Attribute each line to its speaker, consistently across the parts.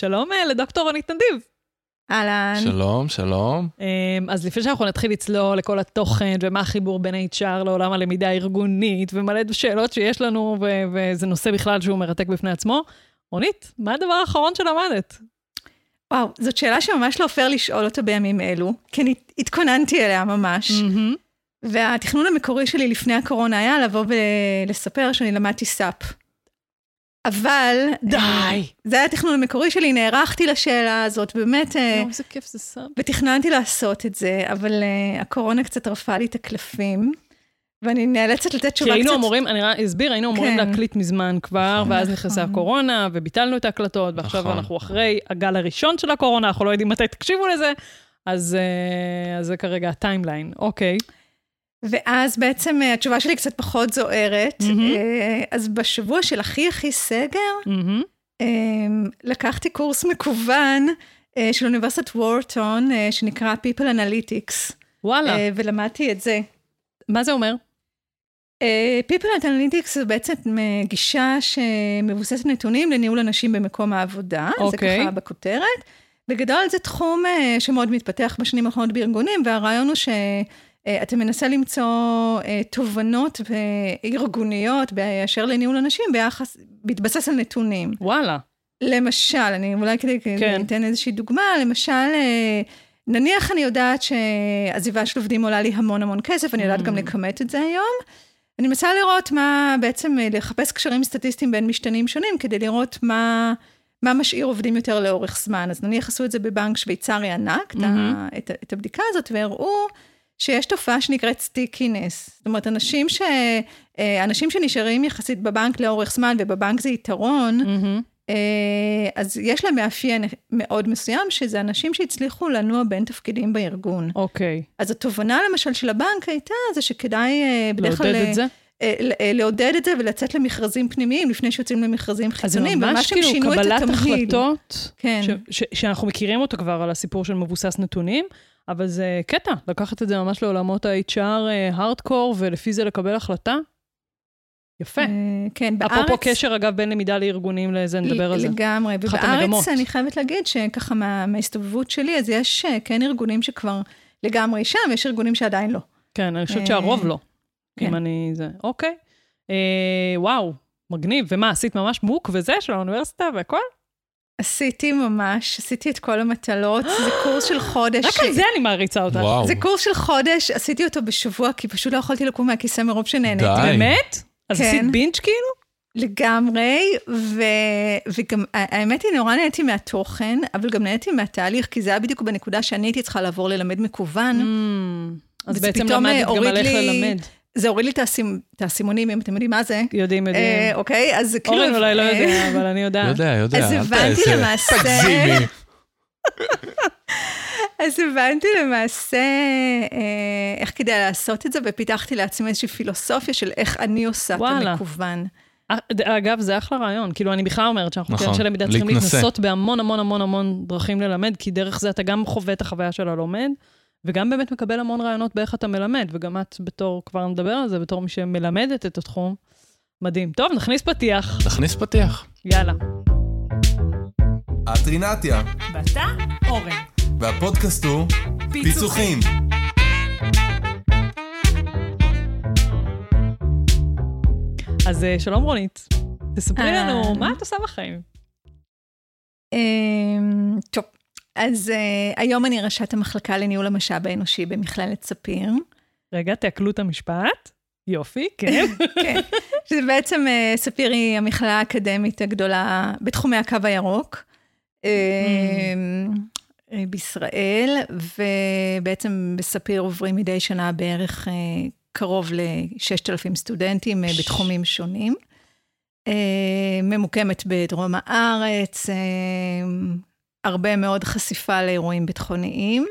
Speaker 1: שלום אה, לדוקטור רונית נדיב.
Speaker 2: אהלן.
Speaker 3: שלום, שלום.
Speaker 1: אמ, אז לפני שאנחנו נתחיל לצלול לכל התוכן ומה החיבור בין HR לעולם הלמידה הארגונית ומלא שאלות שיש לנו, ו- וזה נושא בכלל שהוא מרתק בפני עצמו, רונית, מה הדבר האחרון שלמדת?
Speaker 2: וואו, זאת שאלה שממש לא פייר לשאול אותה בימים אלו, כי אני התכוננתי אליה ממש.
Speaker 1: Mm-hmm.
Speaker 2: והתכנון המקורי שלי לפני הקורונה היה לבוא ולספר שאני למדתי סאפ. אבל...
Speaker 1: די.
Speaker 2: זה היה התכנון המקורי שלי, נערכתי לשאלה הזאת, באמת, אה,
Speaker 1: יואו, איזה כיף זה סאב.
Speaker 2: ותכננתי לעשות את זה, אבל אה, הקורונה קצת טרפה לי את הקלפים, ואני נאלצת לתת
Speaker 1: כי
Speaker 2: תשובה
Speaker 1: היינו
Speaker 2: קצת...
Speaker 1: אמורים, אני רק אסביר, היינו אמורים
Speaker 2: כן.
Speaker 1: להקליט מזמן כבר,
Speaker 3: נכון.
Speaker 1: ואז נכנסה
Speaker 2: נכון.
Speaker 1: הקורונה, וביטלנו את ההקלטות, ועכשיו
Speaker 3: נכון.
Speaker 1: אנחנו אחרי הגל הראשון של הקורונה, אנחנו לא יודעים מתי תקשיבו לזה, אז אה, אז זה כרגע ה timeline. אוקיי.
Speaker 2: ואז בעצם אה, התשובה שלי קצת פחות זוהרת. אה, אז בשבוע של הכי הכי סגר. אה, לקחתי קורס מקוון אה, של אוניברסיטת וורטון, שנקרא People Analytics,
Speaker 1: וואלה,
Speaker 2: ולמדתי את זה.
Speaker 1: מה זה אומר?
Speaker 2: People Analytics זה בעצם גישה שמבוססת נתונים לניהול אנשים במקום העבודה, זה
Speaker 1: אוקיי.
Speaker 2: ככה בכותרת. בגדול זה תחום שמאוד מתפתח בשנים האחרונות בארגונים, והרעיון הוא שאתה מנסה למצוא אה, תובנות ארגוניות באשר לניהול אנשים ביחס, בהתבסס על נתונים.
Speaker 1: וואלה.
Speaker 2: למשל, אני אולי כדי
Speaker 1: כן.
Speaker 2: אתן איזושהי דוגמה, למשל, אה, נניח אני יודעת שעזיבה של עובדים עולה לי המון המון כסף, אני יודעת
Speaker 1: Mm.
Speaker 2: גם לכמת את זה היום. אני מנסה לראות מה, בעצם אה, לחפש קשרים סטטיסטיים בין משתנים שונים, כדי לראות מה, מה משאיר עובדים יותר לאורך זמן. אז נניח עשו את זה בבנק שוויצרי ענק, mm-hmm. את, את הבדיקה הזאת, והראו שיש תופעה שנקראת סטיקינס. זאת אומרת, אנשים, ש, אה, אנשים שנשארים יחסית בבנק לאורך זמן, ובבנק זה יתרון,
Speaker 1: מהמם.
Speaker 2: אה, אז יש להם מאפיין מאוד מסוים, שזה אנשים שהצליחו לנוע בין תפקידים בארגון.
Speaker 1: אוקיי.
Speaker 2: אז התובנה למשל של הבנק הייתה, זה שכדאי אה, בדרך כלל...
Speaker 1: לעודד את זה?
Speaker 2: לעודד את זה ולצאת למכרזים פנימיים לפני שיוצאים למכרזים
Speaker 1: אז זה
Speaker 2: חיצוניים,
Speaker 1: ממש כאילו קבלת. החלטות,
Speaker 2: כן.
Speaker 1: ש- ש- שאנחנו מכירים אותו כבר על הסיפור של מבוסס נתונים, אבל זה קטע, לקחת את זה ממש לעולמות ה-HR הארדקור, ולפי זה לקבל החלטה. יפה.
Speaker 2: אה, כן, בארץ...
Speaker 1: אפרופו קשר, אגב, בין למידה לארגונים לזה, נדבר על זה.
Speaker 2: לגמרי. ובארץ אני חייבת להגיד שככה מה- מההסתובבות שלי, אז יש אה, כן ארגונים שכבר לגמרי שם, יש ארגונים שעדיין לא.
Speaker 1: כן, אני חושבת
Speaker 2: אה,
Speaker 1: שהרוב לא.
Speaker 2: כן.
Speaker 1: אם אני... זה... אוקיי. אה, וואו, מגניב. ומה, עשית ממש מוק וזה של האוניברסיטה והכל?
Speaker 2: עשיתי ממש, עשיתי את כל המטלות, זה קורס של חודש.
Speaker 1: רק על זה אני מעריצה אותך.
Speaker 2: זה קורס של חודש, עשיתי אותו בשבוע, כי פשוט לא יכולתי לקום מהכיסא מרוב שנהניתי.
Speaker 3: די.
Speaker 1: באמת? אז
Speaker 2: כן.
Speaker 1: עשית בינץ' כאילו?
Speaker 2: לגמרי, ו... וגם האמת היא, נורא נהניתי מהתוכן, אבל גם נהניתי מהתהליך, כי זה היה בדיוק בנקודה שאני הייתי צריכה לעבור ללמד מקוון.
Speaker 1: Mm, אז בעצם למדת
Speaker 2: אה,
Speaker 1: גם על איך
Speaker 2: לי-
Speaker 1: ללמד.
Speaker 2: זה הוריד לי את האסימ- את האסימונים, אם אתם יודעים מה זה.
Speaker 1: יודעים, יודעים.
Speaker 2: אה, אוקיי, אז כאילו...
Speaker 1: אורן אולי לא
Speaker 2: אה,
Speaker 1: יודע, אבל אני יודעת.
Speaker 3: יודע, יודע.
Speaker 2: אז הבנתי למעשה-
Speaker 3: תגזימי.
Speaker 2: אז הבנתי למעשה אה, איך כדאי לעשות את זה, ופיתחתי לעצמי איזושהי פילוסופיה של איך אני עושה את. המקוון.
Speaker 1: אה, אגב, זה אחלה רעיון. כאילו, אני בכלל אומרת שאנחנו
Speaker 3: נכון,
Speaker 1: כאנשי למידה צריכים. להתנסות בהמון המון המון המון דרכים ללמד, כי דרך זה אתה גם חווה את החוויה של הלומד, וגם באמת מקבל המון רעיונות באיך אתה מלמד, וגם את בתור, כבר נדבר על זה, בתור מי שמלמדת את התחום. מדהים. טוב, נכניס פתיח.
Speaker 3: תכניס פתיח.
Speaker 1: יאללה.
Speaker 4: את רינתיה,
Speaker 1: ואתה, אורן.
Speaker 4: והפודקאסט הוא פיצוחים.
Speaker 1: אז אה, שלום רונית. תספרי
Speaker 2: אה.
Speaker 1: לנו, מה את עושה בחיים?
Speaker 2: אמ, טוב, אז אה, היום אני ראשת המחלקה לניהול המשאב האנושי במכללת ספיר.
Speaker 1: רגע, תעכלו את המשפט. יופי, כן.
Speaker 2: כן, שזה בעצם, אה, ספיר היא המכללה האקדמית הגדולה בתחומי הקו הירוק. אה, בישראל, ובעצם בספיר עוברים מדי שנה בערך אה, קרוב ל-6,000 סטודנטים אה, בתחומים שונים. אה, ממוקמת בדרום הארץ, אה, הרבה מאוד חשיפה לאירועים ביטחוניים.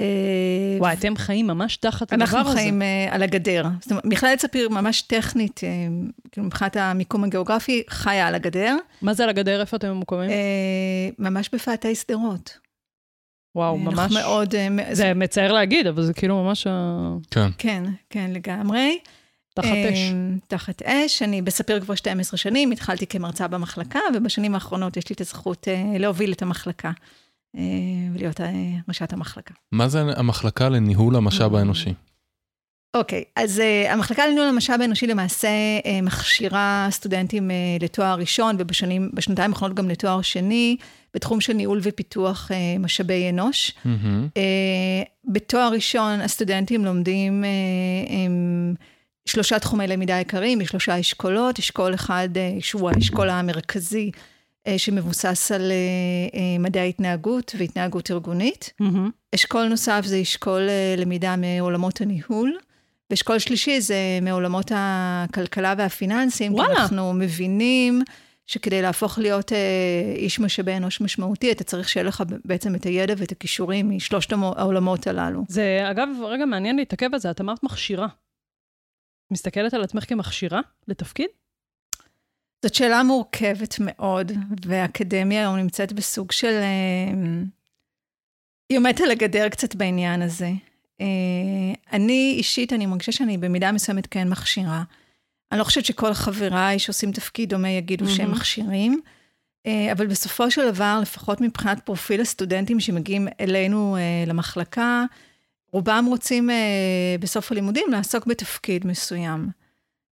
Speaker 2: אה,
Speaker 1: וואי, אתם חיים ממש תחת הדבר הזה.
Speaker 2: אנחנו חיים אה, על הגדר. זאת אומרת, מכללת ספיר ממש טכנית, אה, כאילו מבחינת המיקום הגיאוגרפי, חיה על הגדר.
Speaker 1: מה זה על הגדר? איפה אתם ממוקמים?
Speaker 2: ממש בפאתי שדרות.
Speaker 1: וואו, ממש...
Speaker 2: מאוד...
Speaker 1: זה מצער להגיד, אבל זה כאילו ממש...
Speaker 3: כן.
Speaker 2: כן, כן, לגמרי.
Speaker 1: תחת אש.
Speaker 2: אמ, תחת אש. אני בספיר כבר 12 שנים, התחלתי כמרצה במחלקה, ובשנים האחרונות יש לי את הזכות אה, להוביל את המחלקה אה, ולהיות אה, ראשת המחלקה.
Speaker 3: מה זה המחלקה לניהול המשאב האנושי?
Speaker 2: אוקיי, אז uh, המחלקה לניהול המשאב האנושי למעשה uh, מכשירה סטודנטים uh, לתואר ראשון, ובשנתיים האחרונות גם לתואר שני, בתחום של ניהול ופיתוח uh, משאבי אנוש.
Speaker 3: Mm-hmm.
Speaker 2: Uh, בתואר ראשון הסטודנטים לומדים uh, um, שלושה תחומי למידה עיקריים, משלושה אשכולות, אשכול אחד uh, שהוא האשכול המרכזי, uh, שמבוסס על uh, מדעי התנהגות והתנהגות ארגונית.
Speaker 1: מהמם.
Speaker 2: אשכול נוסף זה אשכול אה, למידה מעולמות הניהול, ואשכול שלישי זה מעולמות הכלכלה והפיננסים,
Speaker 1: וואלה.
Speaker 2: כי אנחנו מבינים שכדי להפוך להיות אה, איש משאבי אנוש משמעותי, אתה צריך שיהיה לך בעצם את הידע ואת הכישורים משלושת העולמות הללו.
Speaker 1: זה, אגב, רגע מעניין להתעכב על זה, את אמרת מכשירה. מסתכלת על עצמך כמכשירה לתפקיד?
Speaker 2: זאת שאלה מורכבת מאוד, והאקדמיה היום נמצאת בסוג של... אה, היא עומדת על הגדר קצת בעניין הזה. אה, אני אישית, אני מרגישה שאני במידה מסוימת כן מכשירה. אני לא חושבת שכל חבריי שעושים תפקיד דומה יגידו שהם
Speaker 1: מהמם.
Speaker 2: מכשירים, אה, אבל בסופו של דבר, לפחות מבחינת פרופיל הסטודנטים שמגיעים אלינו למחלקה, רובם רוצים אה, בסוף הלימודים לעסוק בתפקיד מסוים.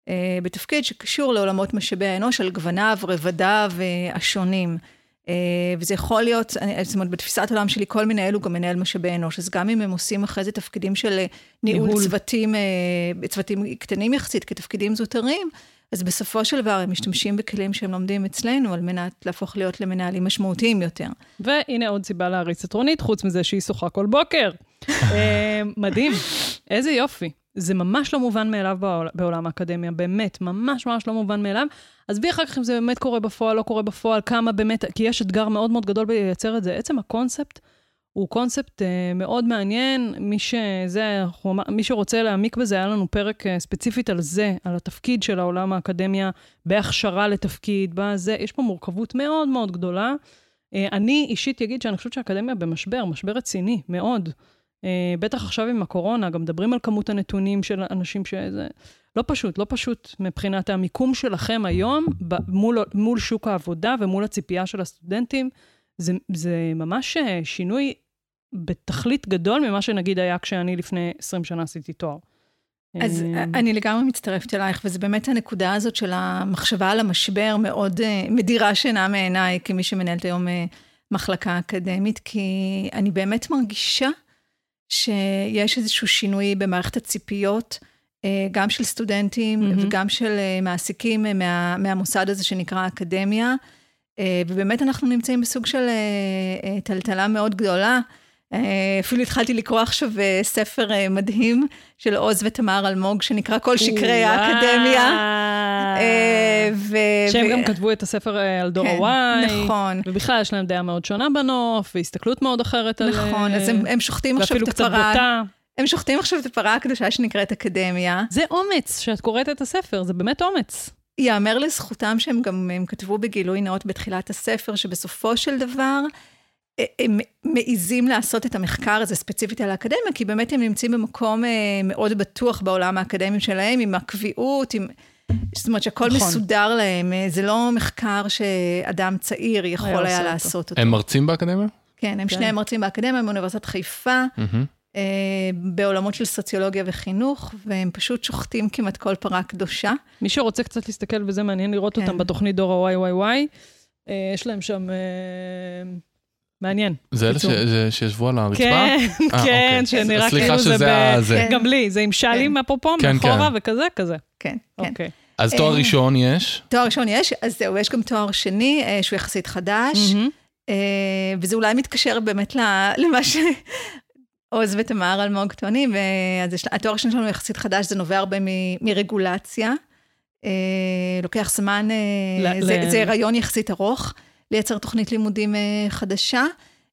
Speaker 2: אה, בתפקיד שקשור לעולמות משאבי האנוש על גווניו, רבדיו אה, השונים. אה, וזה יכול להיות, אני- זאת אומרת, בתפיסת העולם שלי, כל מנהל הוא גם מנהל משאבי אנוש, אז גם אם הם עושים אחרי זה תפקידים של אה, ניהול
Speaker 1: ניהול.
Speaker 2: צוותים, אה, צוותים קטנים יחסית כתפקידים זוטרים, אז בסופו של דבר הם משתמשים בכלים שהם לומדים אצלנו על מנת להפוך להיות למנהלים משמעותיים יותר.
Speaker 1: והנה עוד סיבה להריץ את רונית, חוץ מזה שהיא שוחה כל בוקר. אה, מדהים, איזה יופי. זה ממש לא מובן מאליו בעול, בעולם האקדמיה, באמת, ממש ממש לא מובן מאליו. עזבי אחר כך אם זה באמת קורה בפועל, לא קורה בפועל, כמה באמת, כי יש אתגר מאוד מאוד גדול בלייצר את זה. עצם הקונספט הוא קונספט אה, מאוד מעניין. מי שזה, אמר- מי שרוצה להעמיק בזה, היה לנו פרק אה, ספציפית על זה, על התפקיד של העולם האקדמיה, בהכשרה לתפקיד, בזה, יש פה מורכבות מאוד מאוד גדולה. אה, אני אישית אגיד שאני חושבת שהאקדמיה במשבר, משבר רציני, מאוד. אה, בטח עכשיו עם הקורונה, גם מדברים על כמות הנתונים של אנשים שזה... לא פשוט, לא פשוט מבחינת המיקום שלכם היום ב- מול, מול שוק העבודה ומול הציפייה של הסטודנטים. זה, זה ממש אה, שינוי בתכלית גדול ממה שנגיד היה כשאני לפני 20 שנה עשיתי תואר.
Speaker 2: אז
Speaker 1: אה,
Speaker 2: אני לגמרי מצטרפת אלייך, וזה באמת הנקודה הזאת של המחשבה על המשבר מאוד מדירה שינה מעיניי, כמי שמנהלת היום מחלקה אקדמית, כי אני באמת מרגישה שיש איזשהו שינוי במערכת הציפיות, אה, גם של סטודנטים
Speaker 1: מהמם.
Speaker 2: וגם של אה, מעסיקים אה, מה, מהמוסד הזה שנקרא אקדמיה, ובאמת אנחנו נמצאים בסוג של טלטלה מאוד גדולה. אה, אפילו התחלתי לקרוא עכשיו אה, ספר אה, מדהים של עוז ותמר אלמוג, שנקרא כל שקרי האקדמיה. ו-
Speaker 1: שהם גם כתבו את הספר על דור
Speaker 2: כן,
Speaker 1: ה-Y.
Speaker 2: נכון,
Speaker 1: ובכלל יש להם דעה מאוד שונה בנוף, והסתכלות מאוד אחרת על...
Speaker 2: נכון, אז הם, שוחטים עכשיו
Speaker 1: ואפילו
Speaker 2: את
Speaker 1: קצת
Speaker 2: הפרה,
Speaker 1: בוטה.
Speaker 2: הם שוחטים עכשיו את הפרה הקדושה שנקראת אקדמיה.
Speaker 1: זה אומץ שאת קוראת את הספר, זה באמת אומץ.
Speaker 2: ייאמר לזכותם שהם גם הם כתבו בגילוי נאות בתחילת הספר, שבסופו של דבר הם מעיזים לעשות את המחקר הזה ספציפית על האקדמיה, כי באמת הם נמצאים במקום אה, מאוד בטוח בעולם האקדמי שלהם, עם הקביעות, עם... זאת אומרת שהכל
Speaker 1: נכון.
Speaker 2: מסודר להם, אה, זה לא מחקר שאדם צעיר יכול
Speaker 1: היה
Speaker 2: היה
Speaker 1: עושה אותו.
Speaker 2: לעשות אותו.
Speaker 3: הם מרצים באקדמיה?
Speaker 2: כן, הם
Speaker 1: כן.
Speaker 2: שניהם מרצים באקדמיה מאוניברסיטת חיפה. אה, בעולמות של סוציולוגיה וחינוך, והם פשוט שוחטים כמעט כל פרה קדושה.
Speaker 1: מי שרוצה קצת להסתכל וזה מעניין לראות
Speaker 2: כן.
Speaker 1: אותם בתוכנית דור ה-YYY, אה, יש להם שם... מעניין.
Speaker 3: זה אלה ש- שישבו על הרצפה?
Speaker 1: כן,
Speaker 3: אה,
Speaker 1: כן,
Speaker 3: אוקיי.
Speaker 1: שנראה כאילו זה
Speaker 3: שזה
Speaker 1: ב...
Speaker 2: כן.
Speaker 1: גם לי, זה עם שלים אפרופו,
Speaker 3: כן,
Speaker 1: מאחורה
Speaker 3: כן.
Speaker 1: וכזה, כזה.
Speaker 2: כן, כן.
Speaker 1: אוקיי.
Speaker 3: אז תואר
Speaker 2: אה,
Speaker 3: ראשון יש?
Speaker 2: תואר ראשון יש, אז זהו, יש גם תואר שני, אה, שהוא יחסית חדש, וזה אולי מתקשר באמת למה שעוז ותמר אלמוג טוענים, אה, אז יש- התואר השני שלנו יחסית חדש, זה נובע הרבה מ- מרגולציה. אה, לוקח זמן, אה,
Speaker 1: ל-
Speaker 2: זה
Speaker 1: ל-
Speaker 2: זה הריון יחסית ארוך, לייצר תוכנית לימודים אה, חדשה.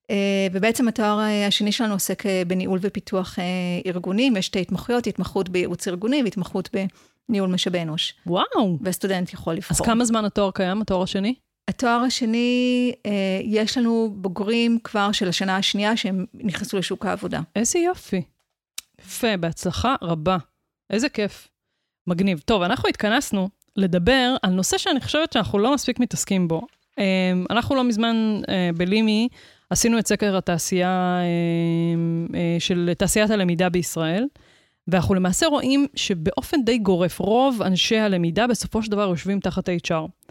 Speaker 2: אה, ובעצם התואר אה, השני שלנו עוסק בניהול ופיתוח ארגונים, יש שתי התמחויות, התמחות בייעוץ ארגוני והתמחות בניהול משאבי אנוש,
Speaker 1: וואו.
Speaker 2: והסטודנט יכול לבחור.
Speaker 1: אז כמה זמן התואר קיים, התואר השני?
Speaker 2: התואר השני, יש לנו בוגרים כבר של השנה השנייה שהם נכנסו לשוק העבודה.
Speaker 1: איזה יופי. יפה, בהצלחה רבה. איזה כיף. מגניב. טוב, אנחנו התכנסנו לדבר על נושא שאני חושבת שאנחנו לא מספיק מתעסקים בו. אה, אנחנו לא מזמן אה, בלימי עשינו את סקר התעשייה אה, אה, של תעשיית הלמידה בישראל, ואנחנו למעשה רואים שבאופן די גורף, רוב אנשי הלמידה בסופו של דבר יושבים תחת HR.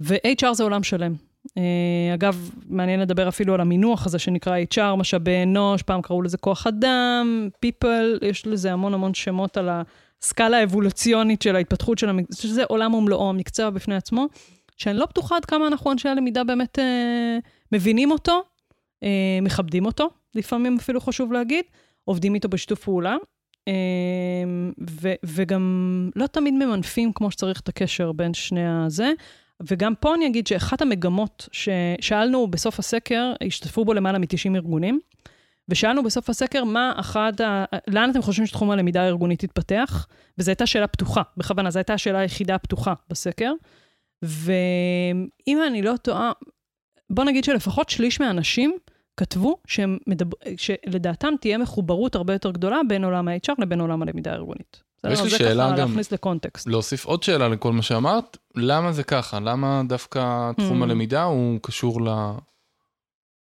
Speaker 1: ו-HR זה עולם שלם. Uh, אגב, מעניין לדבר אפילו על המינוח הזה שנקרא HR, משאבי אנוש, פעם קראו לזה כוח אדם, people, יש לזה המון המון שמות על הסקאלה האבולוציונית של ההתפתחות של המקצוע, שזה עולם ומלואו, המקצוע בפני עצמו, שאני לא בטוחה עד כמה אנחנו אנשי הלמידה באמת uh, מבינים אותו, uh, מכבדים אותו, לפעמים אפילו חשוב להגיד, עובדים איתו בשיתוף פעולה, uh, ו- וגם לא תמיד ממנפים כמו שצריך את הקשר בין שני הזה. וגם פה אני אגיד שאחת המגמות ששאלנו בסוף הסקר, השתתפו בו למעלה מ-90 ארגונים, ושאלנו בסוף הסקר מה אחת ה... לאן אתם חושבים שתחום הלמידה הארגונית יתפתח? וזו הייתה שאלה פתוחה, בכוונה, זו הייתה השאלה היחידה הפתוחה בסקר. ואם אני לא טועה, בוא נגיד שלפחות שליש מהאנשים כתבו שהם מדבר... שלדעתם תהיה מחוברות הרבה יותר גדולה בין עולם ה-HR לבין עולם הלמידה הארגונית.
Speaker 3: יש לי שאלה גם,
Speaker 1: להכניס לקונטקסט.
Speaker 3: להוסיף עוד שאלה לכל מה שאמרת, למה זה ככה? למה דווקא תחום
Speaker 1: Hmm.
Speaker 3: הלמידה הוא קשור ל...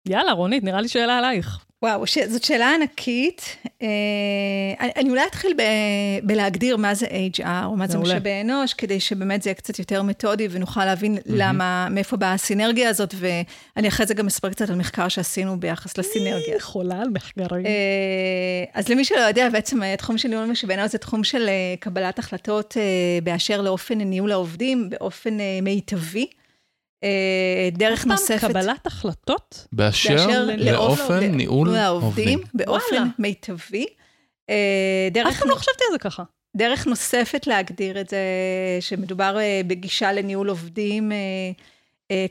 Speaker 1: יאללה, רונית, נראה לי שאלה עלייך.
Speaker 2: וואו, ש... זאת שאלה ענקית. אה, אני, אני אולי אתחיל ב... בלהגדיר מה זה HR, או מה זה. משאבי אנוש, כדי שבאמת זה יהיה קצת יותר מתודי ונוכל להבין למה, מאיפה באה הסינרגיה הזאת, ואני אחרי זה גם אספר קצת על מחקר שעשינו ביחס לסינרגיה.
Speaker 1: חולה על מחקרים.
Speaker 2: אה, אז למי שלא יודע, בעצם התחום של ניהול משאבי אנוש זה תחום של אה, קבלת החלטות אה, באשר לאופן ניהול העובדים, באופן אה, מיטבי. אה, דרך נוספת.
Speaker 1: קבלת החלטות?
Speaker 2: באשר לאופן
Speaker 3: ניהול
Speaker 2: העובדים
Speaker 3: עובדים.
Speaker 2: באופן. מיטבי. אה,
Speaker 1: אף
Speaker 2: דרך,
Speaker 1: פעם לא חשבתי על זה ככה.
Speaker 2: דרך נוספת להגדיר את זה, שמדובר אה, בגישה לניהול עובדים,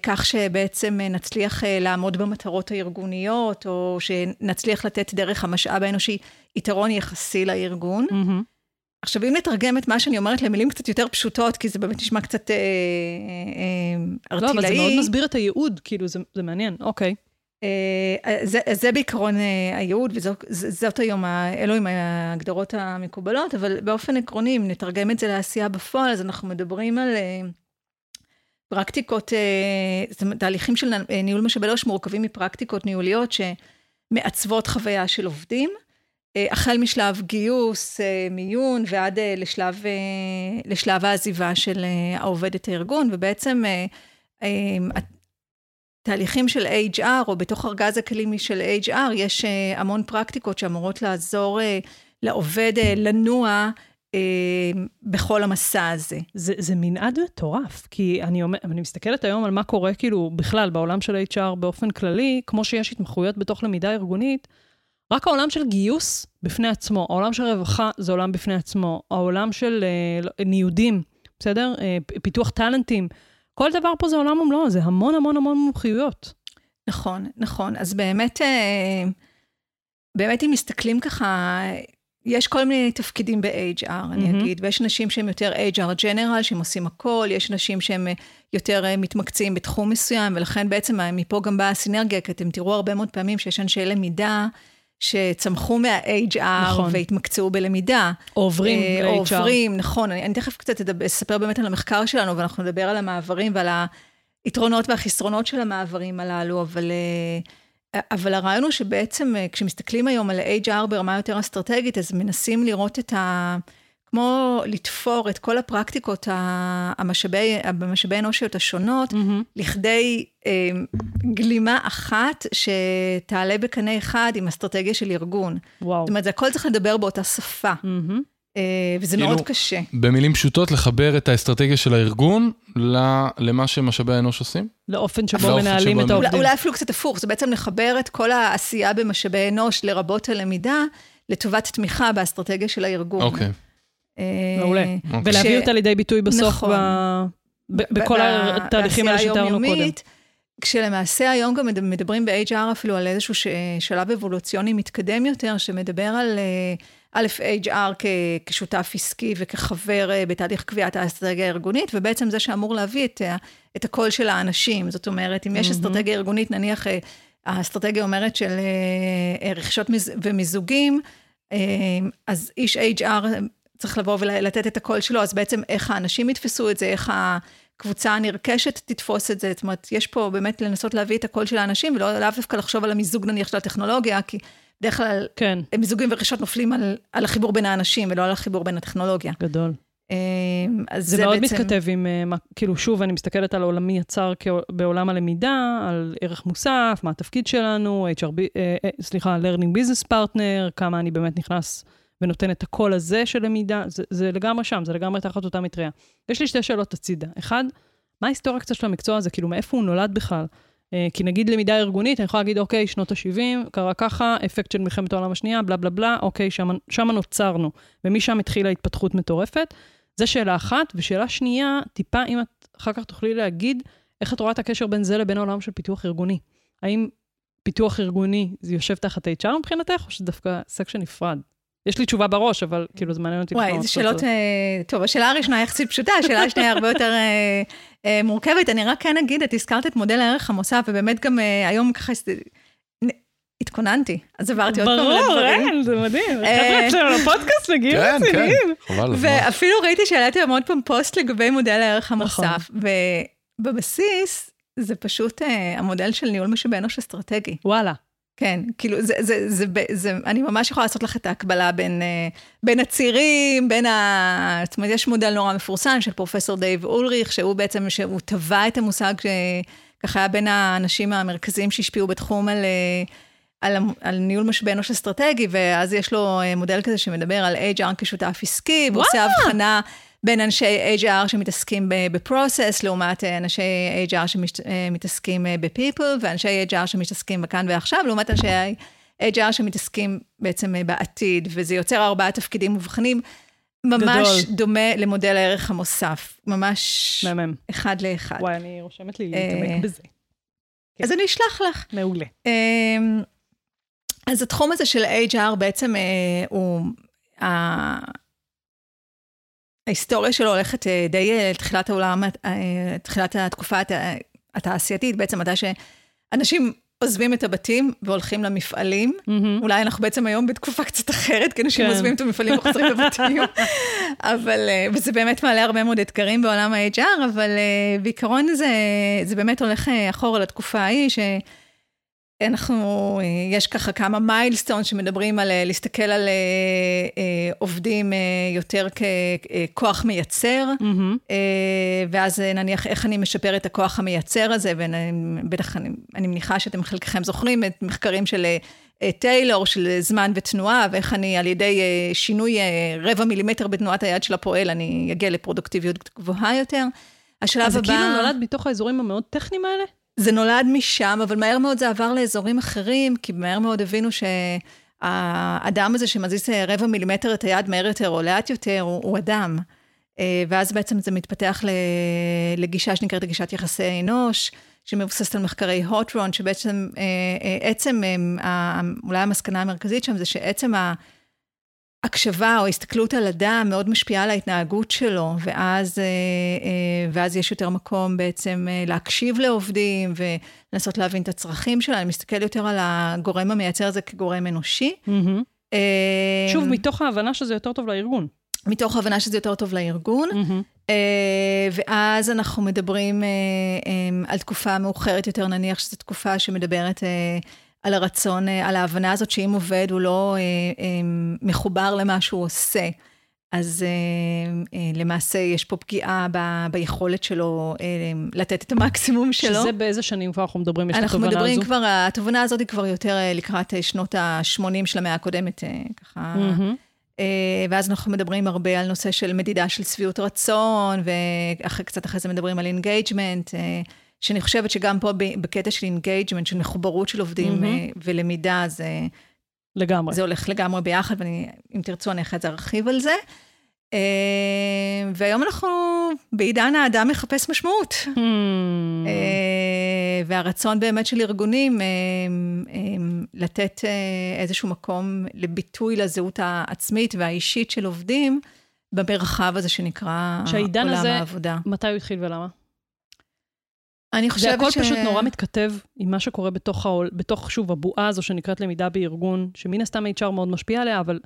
Speaker 2: כך שבעצם נצליח לעמוד במטרות הארגוניות, או שנצליח לתת דרך המשאב האנושי יתרון יחסי לארגון.
Speaker 1: מהמם.
Speaker 2: עכשיו, אם נתרגם את מה שאני אומרת למילים קצת יותר פשוטות, כי זה באמת נשמע קצת אה, אה,
Speaker 1: לא, אבל זה
Speaker 2: ארטילאי.
Speaker 1: מאוד מסביר את הייעוד, כאילו, זה זה מעניין, אוקיי.
Speaker 2: אה, זה, זה בעיקרון אה, הייעוד, וזאת היום, אלו עם ההגדרות המקובלות, אבל באופן עקרוני, אם נתרגם את זה לעשייה בפועל, אז אנחנו מדברים על אה, פרקטיקות, אה, תהליכים של ניהול משאבי אנוש מורכבים מפרקטיקות ניהוליות שמעצבות חוויה של עובדים, אה, החל משלב גיוס, אה, מיון, ועד אה, לשלב, אה, לשלב העזיבה של אה, העובד את הארגון, ובעצם אה, אה, תהליכים של HR, או בתוך ארגז הכלים של HR, יש אה, המון פרקטיקות שאמורות לעזור אה, לעובד אה, לנוע אה, בכל המסע הזה.
Speaker 1: זה, זה מנעד מטורף, כי אני, אומר, אני מסתכלת היום על מה קורה כאילו בכלל בעולם של HR באופן כללי, כמו שיש התמחויות בתוך למידה ארגונית, רק העולם של גיוס בפני עצמו, העולם של רווחה זה עולם בפני עצמו, העולם של אה, לא- ניודים, בסדר? אה, פיתוח טאלנטים, כל דבר פה זה עולם ומלואו, זה המון המון המון מומחיויות.
Speaker 2: נכון, נכון. אז באמת, אה, באמת אם מסתכלים ככה, יש כל מיני תפקידים ב-HR, אני
Speaker 1: מהמם.
Speaker 2: אגיד, ויש אנשים שהם יותר HR ג'נרל, שהם עושים הכל, יש אנשים שהם אה, יותר אה, מתמקצעים בתחום מסוים, ולכן בעצם אה, מפה גם באה הסינרגיה, כי אתם תראו הרבה מאוד פעמים שיש אנשי למידה שצמחו מה-HR
Speaker 1: נכון.
Speaker 2: והתמקצעו בלמידה.
Speaker 1: עוברים
Speaker 2: אה,
Speaker 1: ל-HR.
Speaker 2: עוברים, נכון. אני, אני תכף קצת אספר באמת על המחקר שלנו, ואנחנו נדבר על המעברים ועל היתרונות והחסרונות של המעברים הללו, אבל, אה, אבל הרעיון הוא שבעצם אה, כשמסתכלים היום על ה-HR ברמה יותר אסטרטגית, אז מנסים לראות את ה... כמו לתפור את כל הפרקטיקות ה- המשאבי, המשאבי אנושיות השונות,
Speaker 1: מהמם.
Speaker 2: לכדי אה, גלימה אחת שתעלה בקנה אחד עם אסטרטגיה של ארגון.
Speaker 1: וואו.
Speaker 2: זאת אומרת, זה הכל צריך לדבר באותה שפה. אה, וזה
Speaker 3: כאילו,
Speaker 2: מאוד קשה.
Speaker 3: במילים פשוטות, לחבר את האסטרטגיה של הארגון למה שמשאבי האנוש עושים?
Speaker 1: לאופן שבו
Speaker 3: לאופן
Speaker 1: מנהלים
Speaker 3: שבו
Speaker 1: את העובדים.
Speaker 2: אולי, אולי אפילו קצת הפוך, זה בעצם לחבר את כל העשייה במשאבי אנוש, לרבות הלמידה, לטובת תמיכה באסטרטגיה של הארגון.
Speaker 3: אוקיי.
Speaker 2: אה,
Speaker 1: מעולה.
Speaker 3: אוקיי.
Speaker 1: ולהביא אותה לידי ביטוי בסוף
Speaker 2: נכון.
Speaker 1: בכל התהליכים האלה שתיארנו קודם.
Speaker 2: כשלמעשה היום גם מד- מדברים ב-HR אפילו על איזשהו שלב אבולוציוני מתקדם יותר, שמדבר על אה, א', HR כ- כשותף עסקי וכחבר אה, בתהליך קביעת האסטרטגיה הארגונית, ובעצם זה שאמור להביא את, את הקול של האנשים. זאת אומרת, אם יש. אסטרטגיה ארגונית, נניח האסטרטגיה אומרת של רכישות ומיזוגים, אז איש HR צריך לבוא ולתת את הקול שלו, אז בעצם איך האנשים יתפסו את זה, איך הקבוצה הנרכשת תתפוס את זה. זאת אומרת, יש פה באמת לנסות להביא את הקול של האנשים, ולא לאו דווקא לחשוב על המיזוג נניח של הטכנולוגיה, כי בדרך כלל
Speaker 1: כן,
Speaker 2: מיזוגים ורכישות נופלים על, על החיבור בין האנשים, ולא על החיבור בין הטכנולוגיה.
Speaker 1: גדול.
Speaker 2: אמ, אז
Speaker 1: זה,
Speaker 2: זה,
Speaker 1: מאוד
Speaker 2: בעצם...
Speaker 1: מתכתב עם, אה, כאילו, שוב, אני מסתכלת על עולמי כעול- בעולם הלמידה, על ערך מוסף, מה התפקיד שלנו, HRB, אה, אה, סליחה, learning business partner, כמה אני באמת נכנס ונותן את הקול הזה של למידה, זה, זה לגמרי שם, זה לגמרי תחת אותה מטריה. יש לי שתי שאלות הצידה. אחד, מה ההיסטוריה קצת של המקצוע הזה? כאילו, מאיפה הוא נולד בכלל? אה, כי נגיד למידה ארגונית, אני יכולה להגיד, אוקיי, שנות ה-70, קרה ככה, אפקט של מלחמת העולם השנייה, בלה בלה בלה, אוקיי, שם, נוצרנו. ומשם התחילה התפתחות מטורפת. זו שאלה אחת. ושאלה שנייה, טיפה, אם את אחר כך תוכלי להגיד, איך את רואה את הקשר בין זה לבין העולם של פיתוח ארגוני? האם פיתוח ארגוני זה יושב תחת HR מבחינתך, או שזה דווקא section נפרד? יש לי תשובה בראש, אבל כאילו זה מעניין אותי
Speaker 2: וואי,
Speaker 1: לשמוע
Speaker 2: זה
Speaker 1: אותך
Speaker 2: שאלות... אה, טוב, השאלה הראשונה יחסית פשוטה, השאלה השנייה הרבה יותר אה, אה, מורכבת. אני רק כן אגיד, את הזכרת את מודל הערך המוסף, ובאמת גם אה, היום ככה... התכוננתי, אז עברתי עוד פעם
Speaker 1: ברור,
Speaker 2: לדברים.
Speaker 1: אין, זה מדהים.
Speaker 2: אה,
Speaker 1: ככה אצלנו לפודקאסט מגיעים
Speaker 3: כן, כן,
Speaker 1: רציניים.
Speaker 3: חבל. הזמן.
Speaker 2: ואפילו ראיתי שהעליתי עוד פעם פוסט לגבי מודל הערך
Speaker 1: נכון.
Speaker 2: המוסף, ובבסיס זה פשוט המודל של ניהול משאבי אנוש אסטרטגי.
Speaker 1: וואלה.
Speaker 2: כן, כאילו, זה, זה, זה, זה, זה, אני ממש יכולה לעשות לך את ההקבלה בין, אה, בין הצירים, בין ה... זאת אומרת, יש מודל נורא מפורסם של פרופסור דייב אולריך, שהוא בעצם, שהוא טבע את המושג, שככה היה בין האנשים המרכזיים שהשפיעו בתחום על, אה, על, על ניהול משאבי אנוש אסטרטגי, ואז יש לו אה, מודל כזה שמדבר על HR כשותף עסקי, ועושה הבחנה בין אנשי HR שמתעסקים בפרוסס, לעומת אה, אנשי HR שמתעסקים ב-people, ואנשי HR שמתעסקים בכאן ועכשיו, לעומת אנשי HR שמתעסקים בעצם אה, בעתיד, וזה יוצר ארבעה תפקידים מובחנים, ממש
Speaker 1: גדול.
Speaker 2: דומה למודל הערך המוסף, ממש
Speaker 1: מהמם.
Speaker 2: אחד לאחד.
Speaker 1: וואי, אני רושמת לי
Speaker 2: אה,
Speaker 1: להתעמק בזה.
Speaker 2: אז אני אשלח לך.
Speaker 1: מעולה.
Speaker 2: אמ, אז התחום הזה של HR בעצם אה, הוא, ההיסטוריה שלו הולכת אה, די אה, לתחילת העולם, אה, תחילת התקופה הת- התעשייתית, בעצם מתי שאנשים עוזבים את הבתים והולכים למפעלים.
Speaker 1: מהמם.
Speaker 2: אולי אנחנו בעצם היום בתקופה קצת אחרת, כי אנשים
Speaker 1: כן.
Speaker 2: עוזבים את המפעלים וחוזרים לבתים. אבל, וזה באמת מעלה הרבה מאוד אתגרים בעולם ה-HR, אבל בעיקרון זה, זה באמת הולך אחורה לתקופה ההיא, שאנחנו, אה, יש ככה כמה מיילסטון שמדברים על אה, להסתכל על אה, עובדים יותר ככוח מייצר. אה, ואז נניח איך אני משפר את הכוח המייצר הזה, ובטח אני, אני מניחה שאתם חלקכם זוכרים את מחקרים של טיילור, של זמן ותנועה, ואיך אני על ידי שינוי רבע מילימטר בתנועת היד של הפועל, אני אגיע לפרודוקטיביות גבוהה יותר. השלב
Speaker 1: אז זה
Speaker 2: הבא...
Speaker 1: כאילו נולד מתוך האזורים המאוד טכניים האלה?
Speaker 2: זה נולד משם, אבל מהר מאוד זה עבר לאזורים אחרים, כי מהר מאוד הבינו שהאדם הזה שמזיז רבע מילימטר את היד מהר יותר או לאט יותר, הוא, הוא אדם. אה, ואז בעצם זה מתפתח לגישה שנקראת גישת יחסי אנוש, שמבוססת על מחקרי הוטרון, שבעצם אה, אה, עצם, אולי המסקנה המרכזית שם זה שעצם ה... הקשבה או הסתכלות על אדם מאוד משפיעה על ההתנהגות שלו, ואז, אה, אה, ואז יש יותר מקום בעצם אה, להקשיב לעובדים ולנסות להבין את הצרכים שלהם, אני מסתכל יותר על הגורם המייצר הזה כגורם אנושי. אה,
Speaker 1: שוב, מתוך ההבנה שזה יותר טוב לארגון.
Speaker 2: מתוך הבנה שזה יותר טוב לארגון. אה, ואז אנחנו מדברים על תקופה מאוחרת יותר, נניח שזו תקופה שמדברת על הרצון, אה, על ההבנה הזאת שאם עובד הוא לא אה, אה, מחובר למה שהוא עושה, אז למעשה יש פה פגיעה ב, ביכולת שלו לתת את המקסימום שלו.
Speaker 1: שזה באיזה שנים כבר אנחנו מדברים, יש את
Speaker 2: אנחנו
Speaker 1: התובנה
Speaker 2: מדברים
Speaker 1: הזו?
Speaker 2: כבר, התובנה הזאת היא כבר יותר לקראת שנות ה-80 של המאה הקודמת, ככה. אה, ואז אנחנו מדברים הרבה על נושא של מדידה של שביעות רצון, וקצת אחרי זה מדברים על engagement, שאני חושבת שגם פה בקטע של engagement, של מחוברות של עובדים. אה, ולמידה, זה,
Speaker 1: לגמרי.
Speaker 2: זה הולך לגמרי ביחד, ואם תרצו אני אחרי זה ארחיב על זה. אה, והיום אנחנו בעידן האדם מחפש משמעות. אה, והרצון באמת של ארגונים לתת איזשהו מקום לביטוי לזהות העצמית והאישית של עובדים במרחב הזה שנקרא
Speaker 1: שהעידן
Speaker 2: עולם
Speaker 1: הזה-
Speaker 2: העבודה.
Speaker 1: מתי הוא התחיל ולמה?
Speaker 2: אני
Speaker 1: זה
Speaker 2: חושבת
Speaker 1: הכל
Speaker 2: ש...
Speaker 1: פשוט נורא מתכתב עם מה שקורה בתוך, העול, בתוך, שוב, הבועה הזו שנקראת למידה בארגון, שמן הסתם HR מאוד משפיע עליה, אבל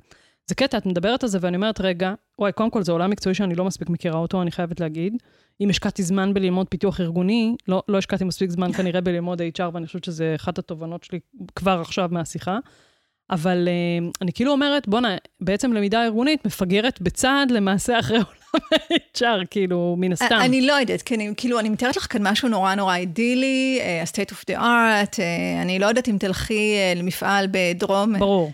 Speaker 1: זה קטע, את מדברת על זה, ואני אומרת, רגע, וואי, קודם כל זה עולם מקצועי שאני לא מספיק מכירה אותו, אני חייבת להגיד. אם השקעתי זמן בללמוד פיתוח ארגוני, לא, לא השקעתי מספיק זמן כנראה בללמוד HR, ואני חושבת שזה אחת התובנות שלי כבר עכשיו מהשיחה. אבל uh, אני כאילו אומרת, בואנה, בעצם למידה ארגונית מפגרת בצעד למעשה אחרי ה-HR, כאילו, מן הסתם.
Speaker 2: אני לא יודעת, כי אני, כאילו, אני מתארת לך כאן משהו נורא נורא אידילי, uh, state of the art, uh, אני לא יודעת אם תלכי uh, למפעל בדרום.
Speaker 1: ברור.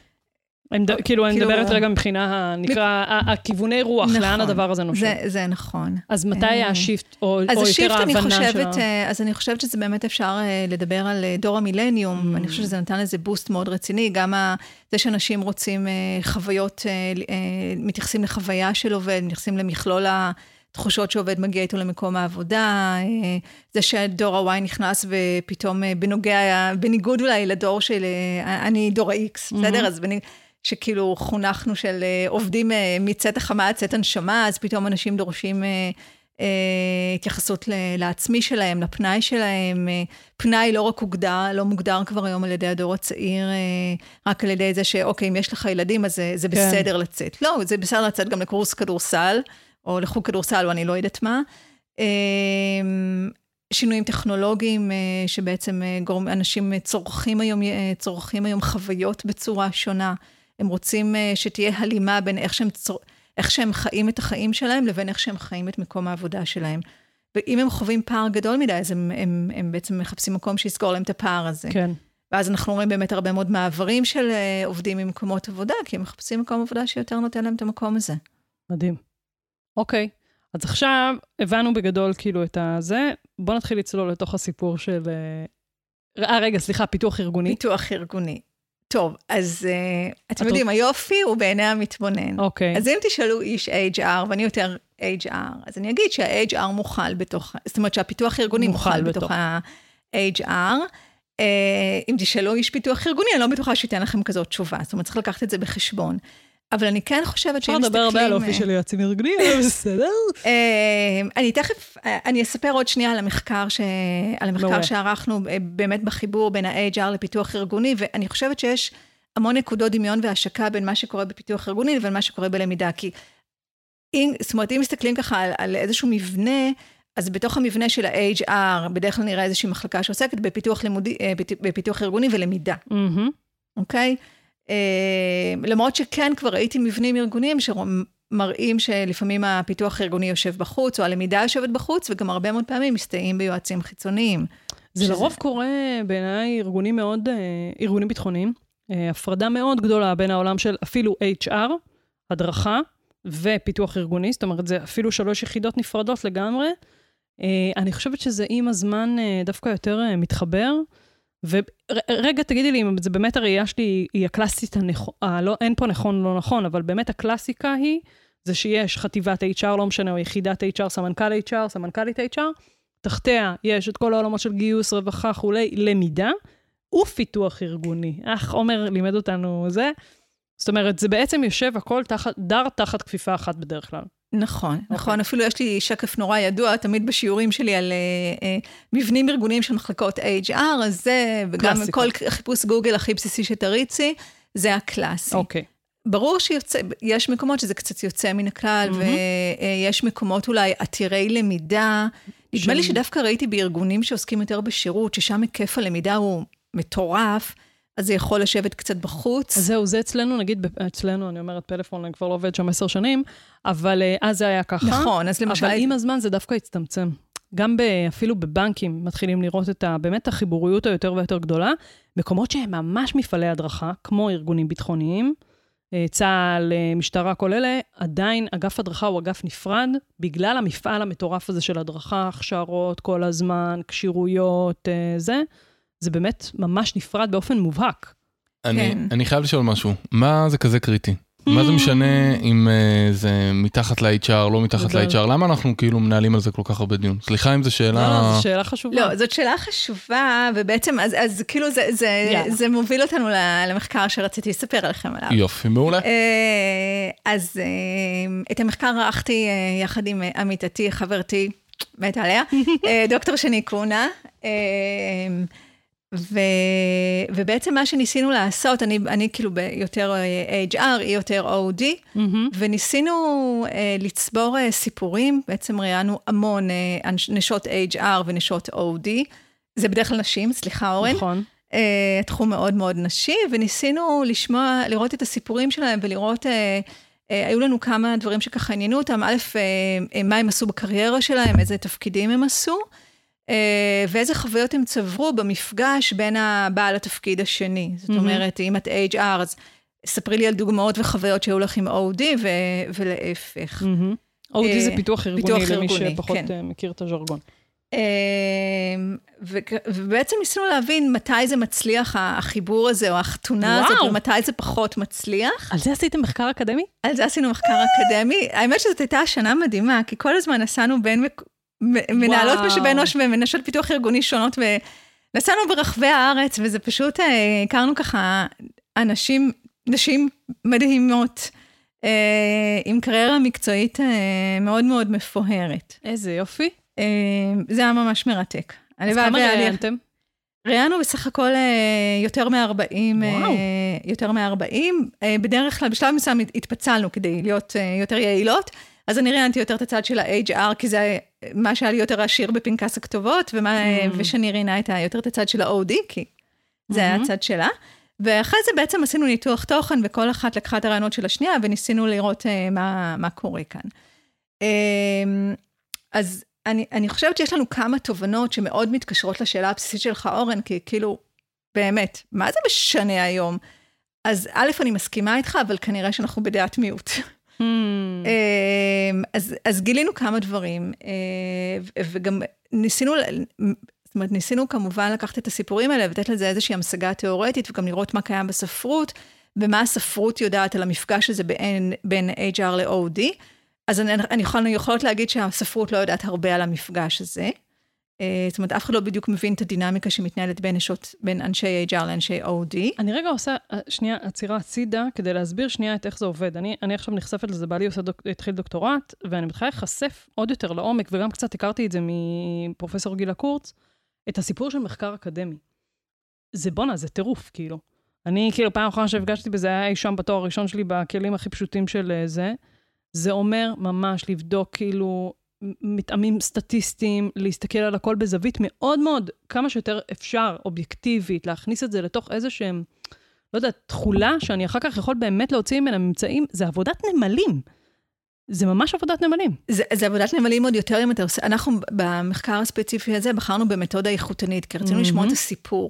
Speaker 1: אני מד... כאילו, אני
Speaker 2: כאילו-
Speaker 1: מדברת רגע מבחינה, נקרא, ה- הכיווני רוח,
Speaker 2: נכון.
Speaker 1: לאן הדבר הזה נושק.
Speaker 2: זה, זה נכון.
Speaker 1: אז מתי
Speaker 2: אה,
Speaker 1: היה השיפט, או, או יותר ההבנה שלה?
Speaker 2: אה, אז אני חושבת שזה באמת אפשר אה, לדבר על אה, דור המילניום,
Speaker 1: Mm.
Speaker 2: אני חושבת שזה נתן לזה בוסט מאוד רציני, גם ה- זה שאנשים רוצים אה, חוויות, אה, אה, מתייחסים לחוויה של עובד, מתייחסים למכלול התחושות שעובד מגיע איתו למקום העבודה, אה, זה שדור ה-Y נכנס ופתאום אה, בנוגע, בניגוד אולי לדור של, אה, אני דור ה-X, בסדר? אז בניגוד... שכאילו חונכנו של אה, עובדים אה, מצאת החמה עד צאת הנשמה, אז פתאום אנשים דורשים אה, התייחסות לעצמי שלהם, לפנאי שלהם. פנאי לא רק הוגדר, לא מוגדר כבר היום על ידי הדור הצעיר, רק על ידי זה שאוקיי, אם יש לך ילדים, אז זה, זה
Speaker 1: כן.
Speaker 2: בסדר לצאת. לא, זה בסדר לצאת גם לקורס כדורסל, או לחוג כדורסל, או אני לא יודעת מה. אה, שינויים טכנולוגיים, שבעצם גורם, אנשים צורכים היום, צורכים היום חוויות בצורה שונה. הם רוצים אה, שתהיה הלימה בין איך שהם, צור... איך שהם חיים את החיים שלהם לבין איך שהם חיים את מקום העבודה שלהם. ואם הם חווים פער גדול מדי, אז הם, הם, הם בעצם מחפשים מקום שיסגור להם את הפער הזה.
Speaker 1: כן.
Speaker 2: ואז אנחנו רואים באמת הרבה מאוד מעברים של אה, עובדים ממקומות עבודה, כי הם מחפשים מקום עבודה שיותר נותן להם את המקום הזה.
Speaker 1: מדהים. אוקיי, אז עכשיו הבנו בגדול כאילו את הזה, בוא נתחיל לצלול לתוך הסיפור של... אה, אה, רגע, סליחה, פיתוח ארגוני.
Speaker 2: פיתוח ארגוני. טוב, אז uh, אתם
Speaker 1: את
Speaker 2: יודעים, היופי הוא בעיני המתבונן.
Speaker 1: אוקיי.
Speaker 2: אז אם תשאלו איש HR, ואני יותר HR, אז אני אגיד שה-HR מוכל בתוך, זאת אומרת שהפיתוח הארגוני
Speaker 1: מוכל בתוך.
Speaker 2: ה-HR. Uh, אם תשאלו איש פיתוח ארגוני, אני לא בטוחה שייתן לכם כזאת תשובה, זאת אומרת, צריך לקחת את זה בחשבון. אבל אני כן חושבת
Speaker 1: אפשר
Speaker 2: שאם
Speaker 1: לדבר הרבה על
Speaker 2: מסתכלים,
Speaker 1: אופי
Speaker 2: אה,
Speaker 1: של יועצים ארגוניים, בסדר.
Speaker 2: אה, אני תכף, אה, אני אספר עוד שנייה על המחקר, ש... על המחקר. שערכנו באמת בחיבור בין ה-HR לפיתוח ארגוני, ואני חושבת שיש המון נקודות דמיון והשקה בין מה שקורה בפיתוח ארגוני לבין מה שקורה בלמידה, כי אם, זאת אומרת, אם מסתכלים ככה על, על איזשהו מבנה, אז בתוך המבנה של ה-HR, בדרך כלל נראה איזושהי מחלקה שעוסקת בפיתוח, לימודי, בפית- בפיתוח ארגוני ולמידה. אוקיי? אה, למרות שכן, כבר ראיתי מבנים ארגוניים שמראים שלפעמים הפיתוח הארגוני יושב בחוץ, או הלמידה יושבת בחוץ, וגם הרבה מאוד פעמים מסתייעים ביועצים חיצוניים.
Speaker 1: זה
Speaker 2: שזה-
Speaker 1: לרוב קורה בעיניי ארגונים מאוד, אה, ארגונים ביטחוניים, אה, הפרדה מאוד גדולה בין העולם של אפילו HR, הדרכה ופיתוח ארגוני, זאת אומרת, זה אפילו שלוש יחידות נפרדות לגמרי. אה, אני חושבת שזה עם הזמן אה, דווקא יותר אה, מתחבר. ורגע, תגידי לי אם זה באמת הראייה שלי היא הקלאסית הנכונה, לא, אין פה נכון, לא נכון, אבל באמת הקלאסיקה היא, זה שיש חטיבת HR, לא משנה, או יחידת HR, סמנכ"ל HR, סמנכ"לית HR, תחתיה יש את כל העולמות של גיוס, רווחה, כולי, למידה, ופיתוח ארגוני. אך, עומר לימד אותנו זה. זאת אומרת, זה בעצם יושב הכל תחת, דר תחת כפיפה אחת בדרך כלל.
Speaker 2: נכון,
Speaker 1: אוקיי.
Speaker 2: נכון, אפילו יש לי שקף נורא ידוע, תמיד בשיעורים שלי על אה, אה, מבנים ארגוניים של מחלקות HR, אז זה, וגם
Speaker 1: קלאסיקה.
Speaker 2: כל חיפוש גוגל הכי בסיסי שתריצי, זה הקלאסי.
Speaker 1: אוקיי.
Speaker 2: ברור שיש מקומות שזה קצת יוצא מן הכלל,
Speaker 1: מהמם.
Speaker 2: ויש מקומות אולי עתירי למידה. נדמה לי
Speaker 1: של-
Speaker 2: שדווקא ראיתי בארגונים שעוסקים יותר בשירות, ששם היקף הלמידה הוא מטורף, אז זה יכול לשבת קצת בחוץ.
Speaker 1: אז זהו, זה אצלנו, נגיד, אצלנו, אני אומרת פלאפון, אני כבר לא עובד שם עשר שנים, אבל אה, אז זה היה ככה.
Speaker 2: נכון, אז למשל...
Speaker 1: אבל עם הזמן זה דווקא הצטמצם. גם ב, אפילו בבנקים מתחילים לראות את ה, באמת החיבוריות היותר ויותר גדולה. מקומות שהם ממש מפעלי הדרכה, כמו ארגונים ביטחוניים, אה, צה"ל, אה, משטרה, כל אלה, עדיין אגף הדרכה הוא אגף נפרד, בגלל המפעל המטורף הזה של הדרכה, הכשרות כל הזמן, כשירויות, זה. זה באמת ממש נפרד באופן מובהק.
Speaker 3: אני,
Speaker 2: כן.
Speaker 3: אני חייב לשאול משהו, מה זה כזה קריטי? מה זה משנה אם uh, זה מתחת ל-HR, לא מתחת. ל-HR? למה אנחנו כאילו מנהלים על זה כל כך הרבה דיון? סליחה אם זו
Speaker 1: לא,
Speaker 3: שאלה...
Speaker 1: לא, זו שאלה חשובה.
Speaker 2: לא, זאת שאלה חשובה, ובעצם, אז, אז כאילו זה, זה,
Speaker 1: יאללה.
Speaker 2: זה מוביל אותנו ל- למחקר שרציתי לספר עליכם עליו.
Speaker 3: יופי, מעולה.
Speaker 2: אה, אז אה, את המחקר ערכתי אה, יחד עם אה, עמיתתי, חברתי, מתה עליה, אה, דוקטור שני קונה. אה, ו, ובעצם מה שניסינו לעשות, אני, אני כאילו ביותר אה, HR, היא יותר OD,
Speaker 1: Mm-hmm.
Speaker 2: וניסינו uh, לצבור uh, סיפורים, בעצם ראיינו המון uh, נשות HR ונשות OD, זה בדרך כלל נשים, סליחה אורן,
Speaker 1: נכון.
Speaker 2: uh, תחום מאוד מאוד נשי, וניסינו לשמוע, לראות את הסיפורים שלהם ולראות, uh, uh, היו לנו כמה דברים שככה עניינו אותם, א', uh, מה הם עשו בקריירה שלהם, איזה תפקידים הם עשו, ואיזה חוויות הם צברו במפגש בין הבעל לתפקיד השני. זאת
Speaker 1: מהמם.
Speaker 2: אומרת, אם את HR, אז ספרי לי על דוגמאות וחוויות שהיו לך עם OD ו- ולהפך.
Speaker 1: מהמם. OD זה
Speaker 2: אה,
Speaker 1: פיתוח ארגוני,
Speaker 2: פיתוח
Speaker 1: למי
Speaker 2: ארגוני,
Speaker 1: שפחות
Speaker 2: כן.
Speaker 1: אה, מכיר את הז'רגון.
Speaker 2: ו- ובעצם ניסינו להבין מתי זה מצליח, החיבור הזה, או החתונה הזאת,
Speaker 1: וואו.
Speaker 2: ומתי זה פחות מצליח.
Speaker 1: על זה עשיתם מחקר אקדמי?
Speaker 2: על זה עשינו מחקר אקדמי. האמת שזאת הייתה שנה מדהימה, כי כל הזמן נסענו בין מנהלות. משאבי אנוש ומנשות פיתוח ארגוני שונות, ונסענו ברחבי הארץ, וזה פשוט, אה, הכרנו ככה אנשים, נשים מדהימות, אה, עם קריירה מקצועית אה, מאוד מאוד מפוארת.
Speaker 1: איזה יופי.
Speaker 2: זה היה ממש מרתק.
Speaker 1: אז כמה ראיינתם?
Speaker 2: ראיינו בסך הכל יותר מ-40,
Speaker 1: וואו.
Speaker 2: יותר מ-40. בדרך כלל, בשלב מסוים התפצלנו כדי להיות יותר יעילות, אז אני ראיינתי יותר את הצד של ה-HR, כי זה מה שהיה לי יותר עשיר בפנקס הכתובות, ומה,
Speaker 1: Mm.
Speaker 2: ושני ראיינה את יותר את הצד של ה-OD, כי זה היה
Speaker 1: מהמם.
Speaker 2: הצד שלה. ואחרי זה בעצם עשינו ניתוח תוכן, וכל אחת לקחה את הרעיונות של השנייה, וניסינו לראות אה, מה, מה קורה כאן. אה, אז אני, אני חושבת שיש לנו כמה תובנות שמאוד מתקשרות לשאלה הבסיסית שלך, אורן, כי כאילו, באמת, מה זה משנה היום? אז א', אני מסכימה איתך, אבל כנראה שאנחנו בדעת מיעוט.
Speaker 1: Hmm.
Speaker 2: אמ, אז, אז גילינו כמה דברים, אה, וגם ניסינו, זאת אומרת, ניסינו כמובן לקחת את הסיפורים האלה ולתת לזה איזושהי המשגה תיאורטית, וגם לראות מה קיים בספרות, ומה הספרות יודעת על המפגש הזה בין, בין HR ל-OD. אז אני, אני יכול, אני יכולות להגיד שהספרות לא יודעת הרבה על המפגש הזה. אה, זאת אומרת, אף אחד לא בדיוק מבין את הדינמיקה שמתנהלת בין, נשות, בין אנשי HR לאנשי OD.
Speaker 1: אני רגע עושה אה, שנייה עצירה הצידה, כדי להסביר שנייה את איך זה עובד. אני, אני עכשיו נחשפת לזה, בעלי עושה דוק, התחיל דוקטורט, ואני מתחילה להיחשף עוד יותר לעומק, וגם קצת הכרתי את זה מפרופסור גילה קורץ, את הסיפור של מחקר אקדמי. זה בואנה, זה טירוף, כאילו. אני, כאילו, פעם אחרונה שהפגשתי בזה היה אי שם בתואר הראשון שלי, בכלים הכי פשוטים של אה, זה. זה אומר ממש לבדוק, כאילו, מטעמים סטטיסטיים, להסתכל על הכל בזווית מאוד מאוד, כמה שיותר אפשר, אובייקטיבית, להכניס את זה לתוך איזה שהם, לא יודעת, תכולה שאני אחר כך יכול באמת להוציא ממנה ממצאים, זה עבודת נמלים. זה ממש עבודת נמלים.
Speaker 2: זה, זה עבודת נמלים עוד יותר אם אתה עושה, אנחנו במחקר הספציפי הזה בחרנו במתודה איכותנית, כי רצינו לשמוע את. הסיפור.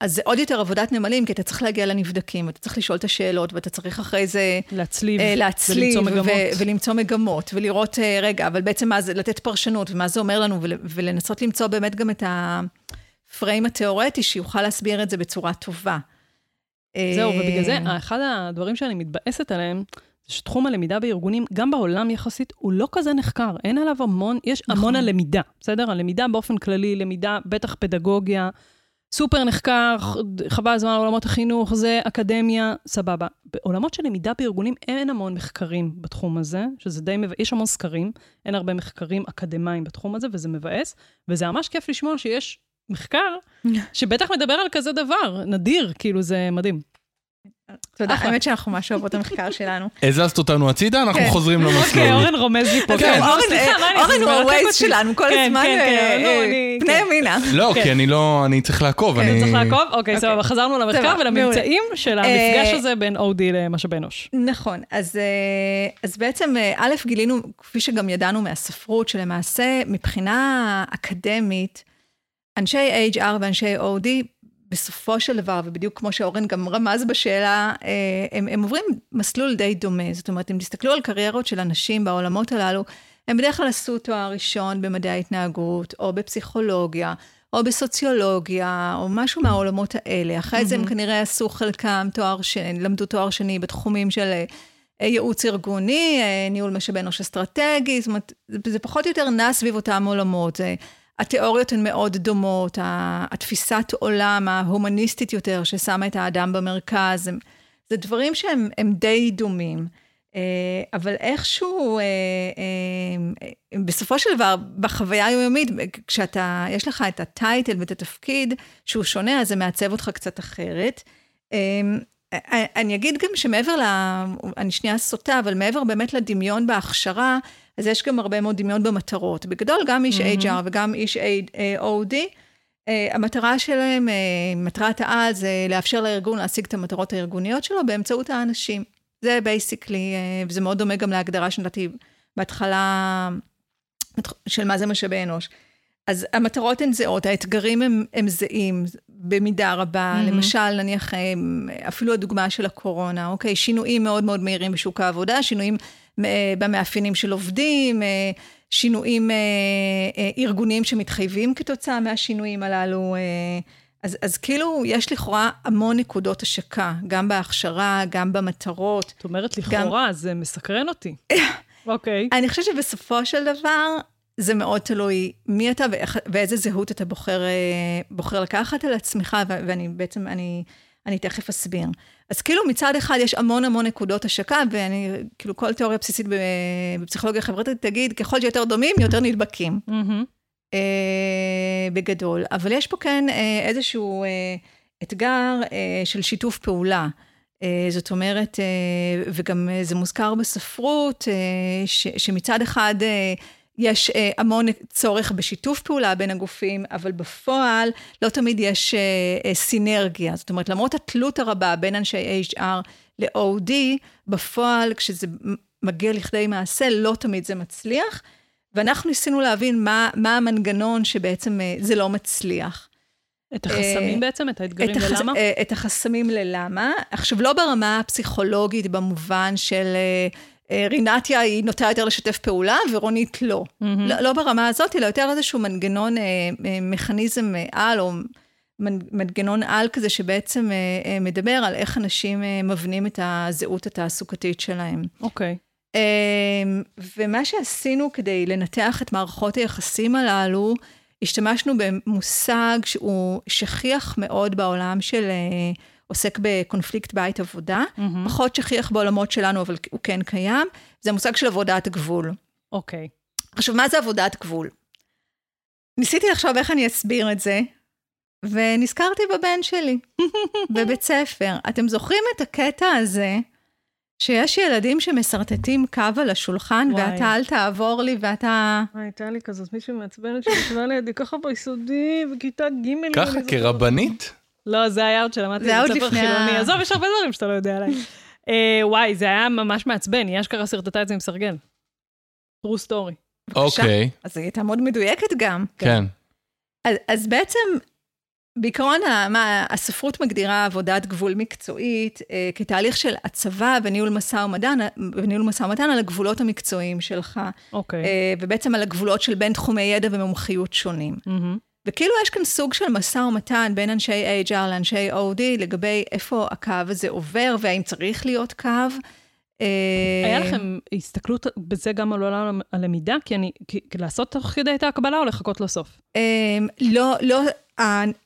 Speaker 2: אז זה עוד יותר עבודת נמלים, כי אתה צריך להגיע לנבדקים, ואתה צריך לשאול את השאלות, ואתה צריך אחרי זה
Speaker 1: להצליב,
Speaker 2: אה, להצליב,
Speaker 1: ולמצוא מגמות.
Speaker 2: ו- ולמצוא מגמות, ולראות, אה, רגע, אבל בעצם מה זה, לתת פרשנות, ומה זה אומר לנו, ול- ולנסות למצוא באמת גם את הפריים התיאורטי, שיוכל להסביר את זה בצורה טובה.
Speaker 1: זהו,
Speaker 2: אה,
Speaker 1: ובגלל זה, אחד הדברים שאני מתבאסת עליהם, זה שתחום הלמידה בארגונים, גם בעולם יחסית, הוא לא כזה נחקר. אין עליו המון, יש
Speaker 2: נכון.
Speaker 1: המון על למידה, בסדר? הלמידה באופן כללי, למידה, בטח פדגוגיה, סופר נחקר, חבל הזמן על עולמות החינוך, זה אקדמיה, סבבה. בעולמות של למידה בארגונים אין המון מחקרים בתחום הזה, שזה די מבאס, יש המון סקרים, אין הרבה מחקרים אקדמיים בתחום הזה, וזה מבאס, וזה ממש כיף לשמוע שיש מחקר שבטח מדבר על כזה דבר, נדיר, כאילו זה מדהים.
Speaker 2: תודה. האמת שאנחנו ממש אוהבות המחקר שלנו.
Speaker 3: הזזת אותנו הצידה, אנחנו
Speaker 2: כן.
Speaker 3: חוזרים
Speaker 1: אוקיי,
Speaker 3: למסלול.
Speaker 1: אורן רומז לי פה.
Speaker 3: כן.
Speaker 2: אורן? הוא הווייז. שלנו, כל
Speaker 1: כן,
Speaker 2: הזמן, אה, פני. ימינה.
Speaker 3: לא. כי אני לא, אני צריך לעקוב. אני...
Speaker 1: צריך לעקוב? אוקיי,
Speaker 2: אוקיי.
Speaker 1: סבבה, חזרנו למחקר ולממצאים של
Speaker 2: אה,
Speaker 1: המפגש הזה בין OD למשאבי אנוש.
Speaker 2: נכון, אז, אה, בעצם, א', גילינו, כפי שגם ידענו מהספרות, שלמעשה מבחינה אקדמית, אנשי HR ואנשי OD, בסופו של דבר, ובדיוק כמו שאורן גם רמז בשאלה, אה, הם, הם עוברים מסלול די דומה. זאת אומרת, אם תסתכלו על קריירות של אנשים בעולמות הללו, הם בדרך כלל עשו תואר ראשון במדעי ההתנהגות, או בפסיכולוגיה, או בסוציולוגיה, או משהו מהעולמות האלה. אחרי זה הם כנראה עשו חלקם תואר שני, למדו תואר שני בתחומים של אה, ייעוץ ארגוני, אה, ניהול משאבי אנוש אסטרטגי, זאת אומרת, זה, זה פחות או יותר נע סביב אותם עולמות. זה, התיאוריות הן מאוד דומות, התפיסת עולם ההומניסטית יותר, ששמה את האדם במרכז, הם, זה דברים שהם הם די דומים. אה, אבל איכשהו, אה, אה, בסופו של דבר, בחוויה היומיומית, כשאתה, יש לך את הטייטל ואת התפקיד שהוא שונה, אז זה מעצב אותך קצת אחרת. אני אגיד גם שמעבר ל... אני שנייה סוטה, אבל מעבר באמת לדמיון בהכשרה, אז יש גם הרבה מאוד דמיון במטרות. בגדול, גם איש mm-hmm. HR וגם איש OD, המטרה שלהם, מטרת העל, זה לאפשר לארגון להשיג את המטרות הארגוניות שלו באמצעות האנשים. זה basically, אה, וזה מאוד דומה גם להגדרה שנתתי בהתחלה של מה זה משאבי אנוש. אז המטרות הן זהות, האתגרים הם, הם זהים במידה רבה. Mm-hmm. למשל, נניח, אה, אפילו הדוגמה של הקורונה, אוקיי? שינויים מאוד מאוד מהירים בשוק העבודה, שינויים אה, במאפיינים של עובדים, שינויים ארגוניים שמתחייבים כתוצאה מהשינויים הללו. אז, אז כאילו, יש לכאורה המון נקודות השקה, גם בהכשרה, גם במטרות.
Speaker 1: את אומרת לכאורה, גם... זה מסקרן אותי. אוקיי.
Speaker 2: okay. אני חושבת שבסופו של דבר, זה מאוד תלוי מי אתה ואיך, ואיזה זהות אתה בוחר, אה, בוחר לקחת על עצמך, ואני בעצם, אני, אני תכף אסביר. אז כאילו מצד אחד יש המון המון נקודות השקה, ואני, כאילו כל תיאוריה בסיסית בפסיכולוגיה חברתית תגיד, ככל שיותר דומים, יותר נדבקים. Mm-hmm. אה, בגדול. אבל יש פה כן אה, איזשהו אה, אתגר אה, של שיתוף פעולה. אה, זאת אומרת, אה, וגם אה, זה מוזכר בספרות, אה, ש, שמצד אחד אה, יש אה, המון צורך בשיתוף פעולה בין הגופים, אבל בפועל לא תמיד יש אה, אה, סינרגיה. זאת אומרת, למרות התלות הרבה בין אנשי HR ל-OD, בפועל, כשזה מגיע לכדי מעשה, לא תמיד זה מצליח. ואנחנו ניסינו להבין מה, מה המנגנון שבעצם אה, זה לא מצליח.
Speaker 1: את החסמים uh, בעצם? את האתגרים את ללמה?
Speaker 2: Uh, את החסמים ללמה. עכשיו, לא ברמה הפסיכולוגית במובן של uh, רינתיה היא נוטה יותר לשתף פעולה ורונית לא. Mm-hmm. לא. לא ברמה הזאת, אלא יותר איזשהו מנגנון, uh, uh, מכניזם על, או מנגנון על כזה שבעצם uh, uh, מדבר על איך אנשים uh, מבנים את הזהות התעסוקתית שלהם.
Speaker 1: אוקיי. Okay.
Speaker 2: אמ, ומה שעשינו כדי לנתח את מערכות היחסים הללו, השתמשנו במושג שהוא שכיח מאוד בעולם של אה, עוסק בקונפליקט בית עבודה, mm-hmm. פחות שכיח בעולמות שלנו, אבל הוא כן קיים, זה המושג של עבודת גבול.
Speaker 1: אוקיי. Okay.
Speaker 2: עכשיו, מה זה עבודת גבול? ניסיתי לחשוב איך אני אסביר את זה, ונזכרתי בבן שלי, בבית ספר. אתם זוכרים את הקטע הזה שיש ילדים שמסרטטים קו על השולחן, וואי. ואתה אל תעבור לי, ואתה...
Speaker 1: הייתה לי כזאת מישהי מעצבנת שישבה לידי ככה ביסודי, בכיתה ג'
Speaker 3: ככה, כרבנית?
Speaker 1: לא, זה היה עוד שלמדתי בבית ספר חילוני. עזוב, יש הרבה דברים שאתה לא יודע עליי. אה, וואי, זה היה ממש מעצבן, היא אשכרה סרטטה את זה עם סרגל. true story.
Speaker 3: אוקיי.
Speaker 2: אז היא הייתה מאוד מדויקת גם.
Speaker 3: כן.
Speaker 2: אז בעצם בעיקרון, מה, הספרות מגדירה עבודת גבול מקצועית אה, כתהליך של הצבה וניהול משא ומתן, וניהול משא ומתן על הגבולות המקצועיים שלך.
Speaker 1: אוקיי. Okay. אה,
Speaker 2: ובעצם על הגבולות של בין תחומי ידע ומומחיות שונים. Mm-hmm. וכאילו יש כאן סוג של משא ומתן בין אנשי HR לאנשי OD לגבי איפה הקו הזה עובר והאם צריך להיות קו.
Speaker 1: אה, היה לכם הסתכלות בזה גם על עולם הלמידה? כי אני, כי, לעשות תוך כדי את ההקבלה או לחכות לסוף?
Speaker 2: אה, לא, לא,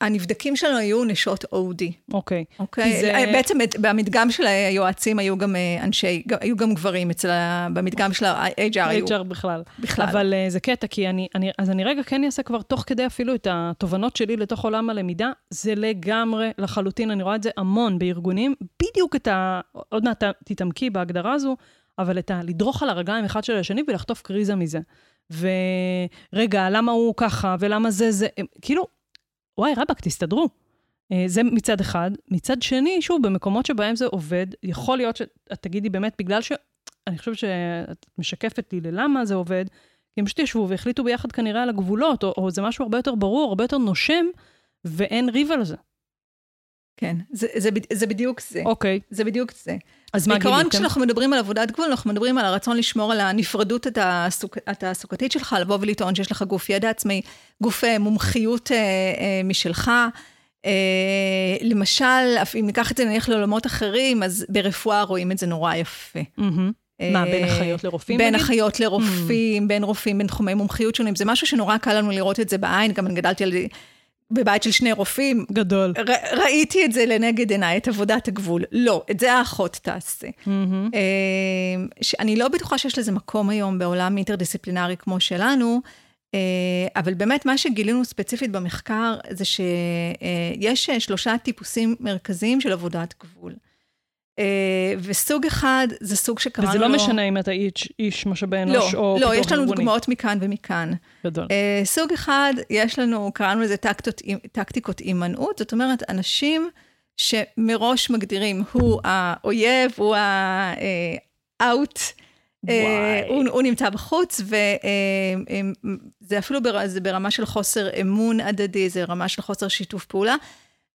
Speaker 2: הנבדקים שלנו היו נשות OD.
Speaker 1: אוקיי.
Speaker 2: אוקיי? זה... בעצם במדגם של היועצים היו גם אה, אנשי, היו גם גברים אצל, במדגם של ה-HR היו.
Speaker 1: HR בכלל. בכלל. אבל uh, זה קטע, כי אני, אני, אז אני רגע כן אעשה כבר תוך כדי אפילו את התובנות שלי לתוך עולם הלמידה, זה לגמרי, לחלוטין, אני רואה את זה המון בארגונים, בדיוק את ה... עוד מעט תתעמקי בהגדרה הזו, אבל את ה... לדרוך על הרגליים אחד של השני ולחטוף קריזה מזה. ורגע, למה הוא ככה, ולמה זה, זה, כאילו, וואי, רבאק, תסתדרו. אה, זה מצד אחד. מצד שני, שוב, במקומות שבהם זה עובד, יכול להיות שאת תגידי באמת, בגלל ש... אני חושבת שאת משקפת לי ללמה זה עובד, כי הם פשוט ישבו והחליטו ביחד כנראה על הגבולות, או, או זה משהו הרבה יותר ברור, הרבה יותר נושם, ואין ריב על זה.
Speaker 2: כן, זה, זה, זה בדיוק זה.
Speaker 1: אוקיי.
Speaker 2: זה בדיוק זה.
Speaker 1: אז מה גיליתם?
Speaker 2: בעיקרון, כשאנחנו מדברים על עבודת גבול, אנחנו מדברים על הרצון לשמור על הנפרדות התעסוק, התעסוקתית שלך, לבוא ולטעון שיש לך גוף ידע עצמי, גוף אה, מומחיות אה, אה, משלך. אה, למשל, אם ניקח את זה נניח לעולמות אחרים, אז ברפואה רואים את זה נורא יפה. Mm-hmm.
Speaker 1: מה, בין אחיות לרופאים?
Speaker 2: בין אחיות לרופאים, בין רופאים, בין תחומי מומחיות שונים. זה משהו שנורא קל לנו לראות את זה בעין, גם אני גדלתי על בבית של שני רופאים,
Speaker 1: גדול.
Speaker 2: ר, ראיתי את זה לנגד עיניי, את עבודת הגבול. לא, את זה האחות תעשה. אה, שאני לא בטוחה שיש לזה מקום היום בעולם אינטרדיסציפלינרי כמו שלנו, אה, אבל באמת מה שגילינו ספציפית במחקר זה שיש שלושה טיפוסים מרכזיים של עבודת גבול. אה, וסוג אחד זה סוג שקראנו
Speaker 1: וזה
Speaker 2: לו...
Speaker 1: לא משנה אם אתה איש, איש משאבי אנוש
Speaker 2: לא,
Speaker 1: או
Speaker 2: לא,
Speaker 1: פיתוח
Speaker 2: יש לנו
Speaker 1: ארגוני.
Speaker 2: דוגמאות מכאן ומכאן.
Speaker 1: גדול.
Speaker 2: אה, סוג אחד, יש לנו, קראנו לזה טקטות, טקטיקות הימנעות, זאת אומרת, אנשים שמראש מגדירים, הוא האויב, הוא ה-out,
Speaker 1: וואי.
Speaker 2: הוא, הוא נמצא בחוץ, וזה אפילו בר, זה ברמה של חוסר אמון הדדי, זה רמה של חוסר שיתוף פעולה.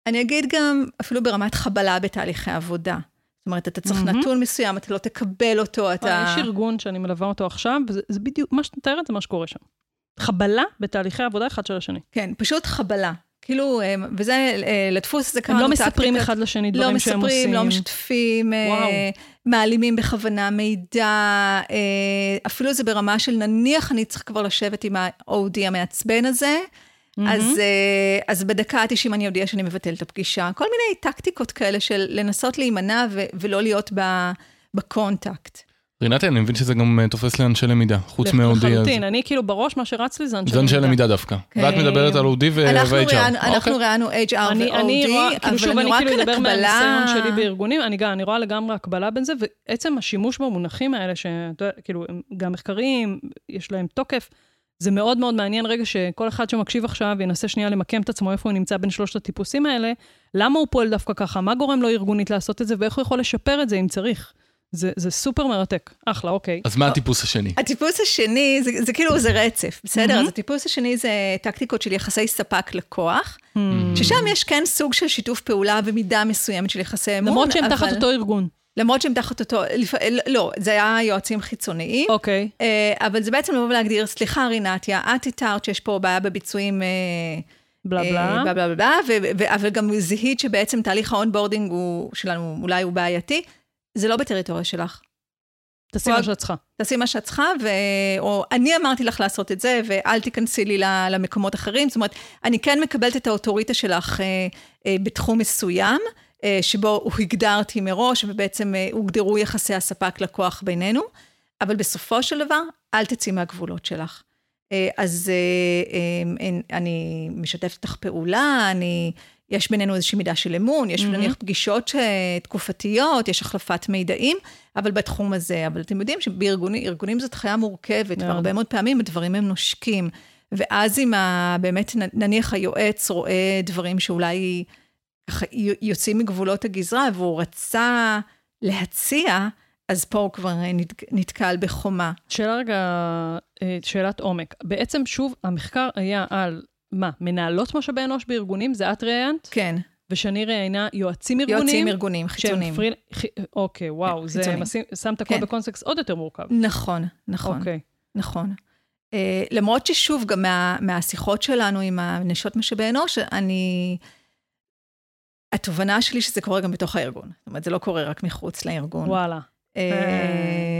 Speaker 2: אני אגיד גם, אפילו ברמת חבלה בתהליכי עבודה. זאת אומרת, אתה צריך
Speaker 1: מהמם.
Speaker 2: נתון מסוים, אתה לא תקבל אותו, אתה...
Speaker 1: יש ארגון שאני מלווה אותו עכשיו, וזה זה בדיוק, מה שאתה מתארת זה מה שקורה שם. חבלה בתהליכי עבודה אחד של השני.
Speaker 2: כן, פשוט חבלה. כאילו, אה, וזה, אה, לדפוס
Speaker 1: הם
Speaker 2: קראנו
Speaker 1: לא מספרים אחד לשני
Speaker 2: לא
Speaker 1: דברים שהם עושים.
Speaker 2: מספרים, לא משתפים, אה,
Speaker 1: וואו.
Speaker 2: מעלימים בכוונה מידע, אה, אפילו זה ברמה של נניח אני צריך כבר לשבת עם ה-OD המעצבן הזה, אז, אה, אז בדקה ה-90 אני אודיע שאני מבטל את הפגישה. כל מיני טקטיקות כאלה של לנסות להימנע ו- ולא להיות ב- בקונטקט.
Speaker 3: רינתי, אני מבין שזה גם אה, תופס לאנשי למידה, חוץ. אז-
Speaker 1: לחלוטין, אני כאילו בראש מה שרץ לי זה אנשי
Speaker 3: זה אנשי למידה דווקא.
Speaker 2: כן.
Speaker 3: ואת מדברת על
Speaker 2: אנחנו
Speaker 3: ו-HR.
Speaker 2: אנחנו
Speaker 3: אוקיי.
Speaker 2: ראיינו HR ו-OD,
Speaker 1: כאילו שוב,
Speaker 2: אבל אני רואה
Speaker 1: כאילו
Speaker 2: כאן
Speaker 1: אדבר
Speaker 2: הקבלה...
Speaker 1: מהניסיון שלי בארגונים, אני גם, אני רואה לגמרי הקבלה בין זה, ועצם השימוש במונחים האלה, שאתה יודע, כאילו, הם גם מחקריים, יש להם תוקף, זה מאוד מאוד מעניין רגע שכל אחד שמקשיב עכשיו ינסה שנייה למקם את עצמו איפה הוא נמצא בין שלושת הטיפוסים האלה, למה הוא פועל דווקא ככה, מה גורם לו ארגונית לעשות את זה, ואיך הוא יכול לשפר את זה אם צריך. זה, זה סופר מרתק. אחלה, אוקיי.
Speaker 3: אז מה הטיפוס השני?
Speaker 2: הטיפוס השני, זה, זה כאילו, זה רצף, בסדר?
Speaker 1: מהמם.
Speaker 2: אז הטיפוס השני זה טקטיקות של יחסי ספק-לקוח,
Speaker 1: Hmm.
Speaker 2: ששם יש כן סוג של שיתוף פעולה ומידה מסוימת של יחסי אמון,
Speaker 1: למרות שהם
Speaker 2: אבל-
Speaker 1: תחת אותו ארגון.
Speaker 2: למרות שהם תחת אותו, לפ... לא, זה היה יועצים חיצוניים.
Speaker 1: אוקיי.
Speaker 2: אה, אבל זה בעצם לבוא ולהגדיר, סליחה רינתיה, את איתרת שיש פה בעיה בביצועים, אה,
Speaker 1: בלה
Speaker 2: אה,
Speaker 1: בלה.
Speaker 2: בלה בלה בלה, ו- אבל גם זיהית שבעצם תהליך ה onboarding הוא- שלנו אולי הוא בעייתי, זה לא בטריטוריה שלך.
Speaker 1: תעשי מה שאת צריכה.
Speaker 2: תעשי מה שאת צריכה, ו... או אני אמרתי לך לעשות את זה, ואל תיכנסי לי למקומות אחרים. זאת אומרת, אני כן מקבלת את האוטוריטה שלך אה, אה, בתחום מסוים, אה, שבו הגדרתי מראש, ובעצם אה, הוגדרו יחסי הספק-לקוח בינינו, אבל בסופו של דבר, אל תצאי מהגבולות שלך. אה, אז אה, אני משתפת איתך פעולה, אני... יש בינינו איזושהי מידה של אמון, יש
Speaker 1: מהמם.
Speaker 2: נניח פגישות תקופתיות, יש החלפת מידעים, אבל בתחום הזה. אבל אתם יודעים שבארגונים ארגונים זאת חיה מורכבת,
Speaker 1: מאוד.
Speaker 2: והרבה מאוד פעמים הדברים הם נושקים. ואז אם ה, באמת, נניח היועץ רואה דברים שאולי יוצאים מגבולות הגזרה, והוא רצה להציע, אז פה הוא כבר אה, נת, נתקל בחומה.
Speaker 1: שאלה רגע, אה, שאלת עומק. בעצם, שוב, המחקר היה על, מה, מנהלות משאבי אנוש בארגונים? זה את ראיינת?
Speaker 2: כן,
Speaker 1: ושאני ראיינה יועצים ארגוניים?
Speaker 2: יועצים ארגונים חיצוניים.
Speaker 1: פריל... ח... אוקיי, וואו, זה
Speaker 2: חיצוניים.
Speaker 1: משים, שם את הכל
Speaker 2: כן.
Speaker 1: בקונסטקסט עוד יותר מורכב.
Speaker 2: נכון, נכון.
Speaker 1: אוקיי.
Speaker 2: נכון. Uh, למרות ששוב, גם מה, מהשיחות שלנו עם הנשות משאבי אנוש, אני... התובנה שלי שזה קורה גם בתוך הארגון. זאת אומרת, זה לא קורה רק מחוץ לארגון.
Speaker 1: וואלה.
Speaker 2: Uh,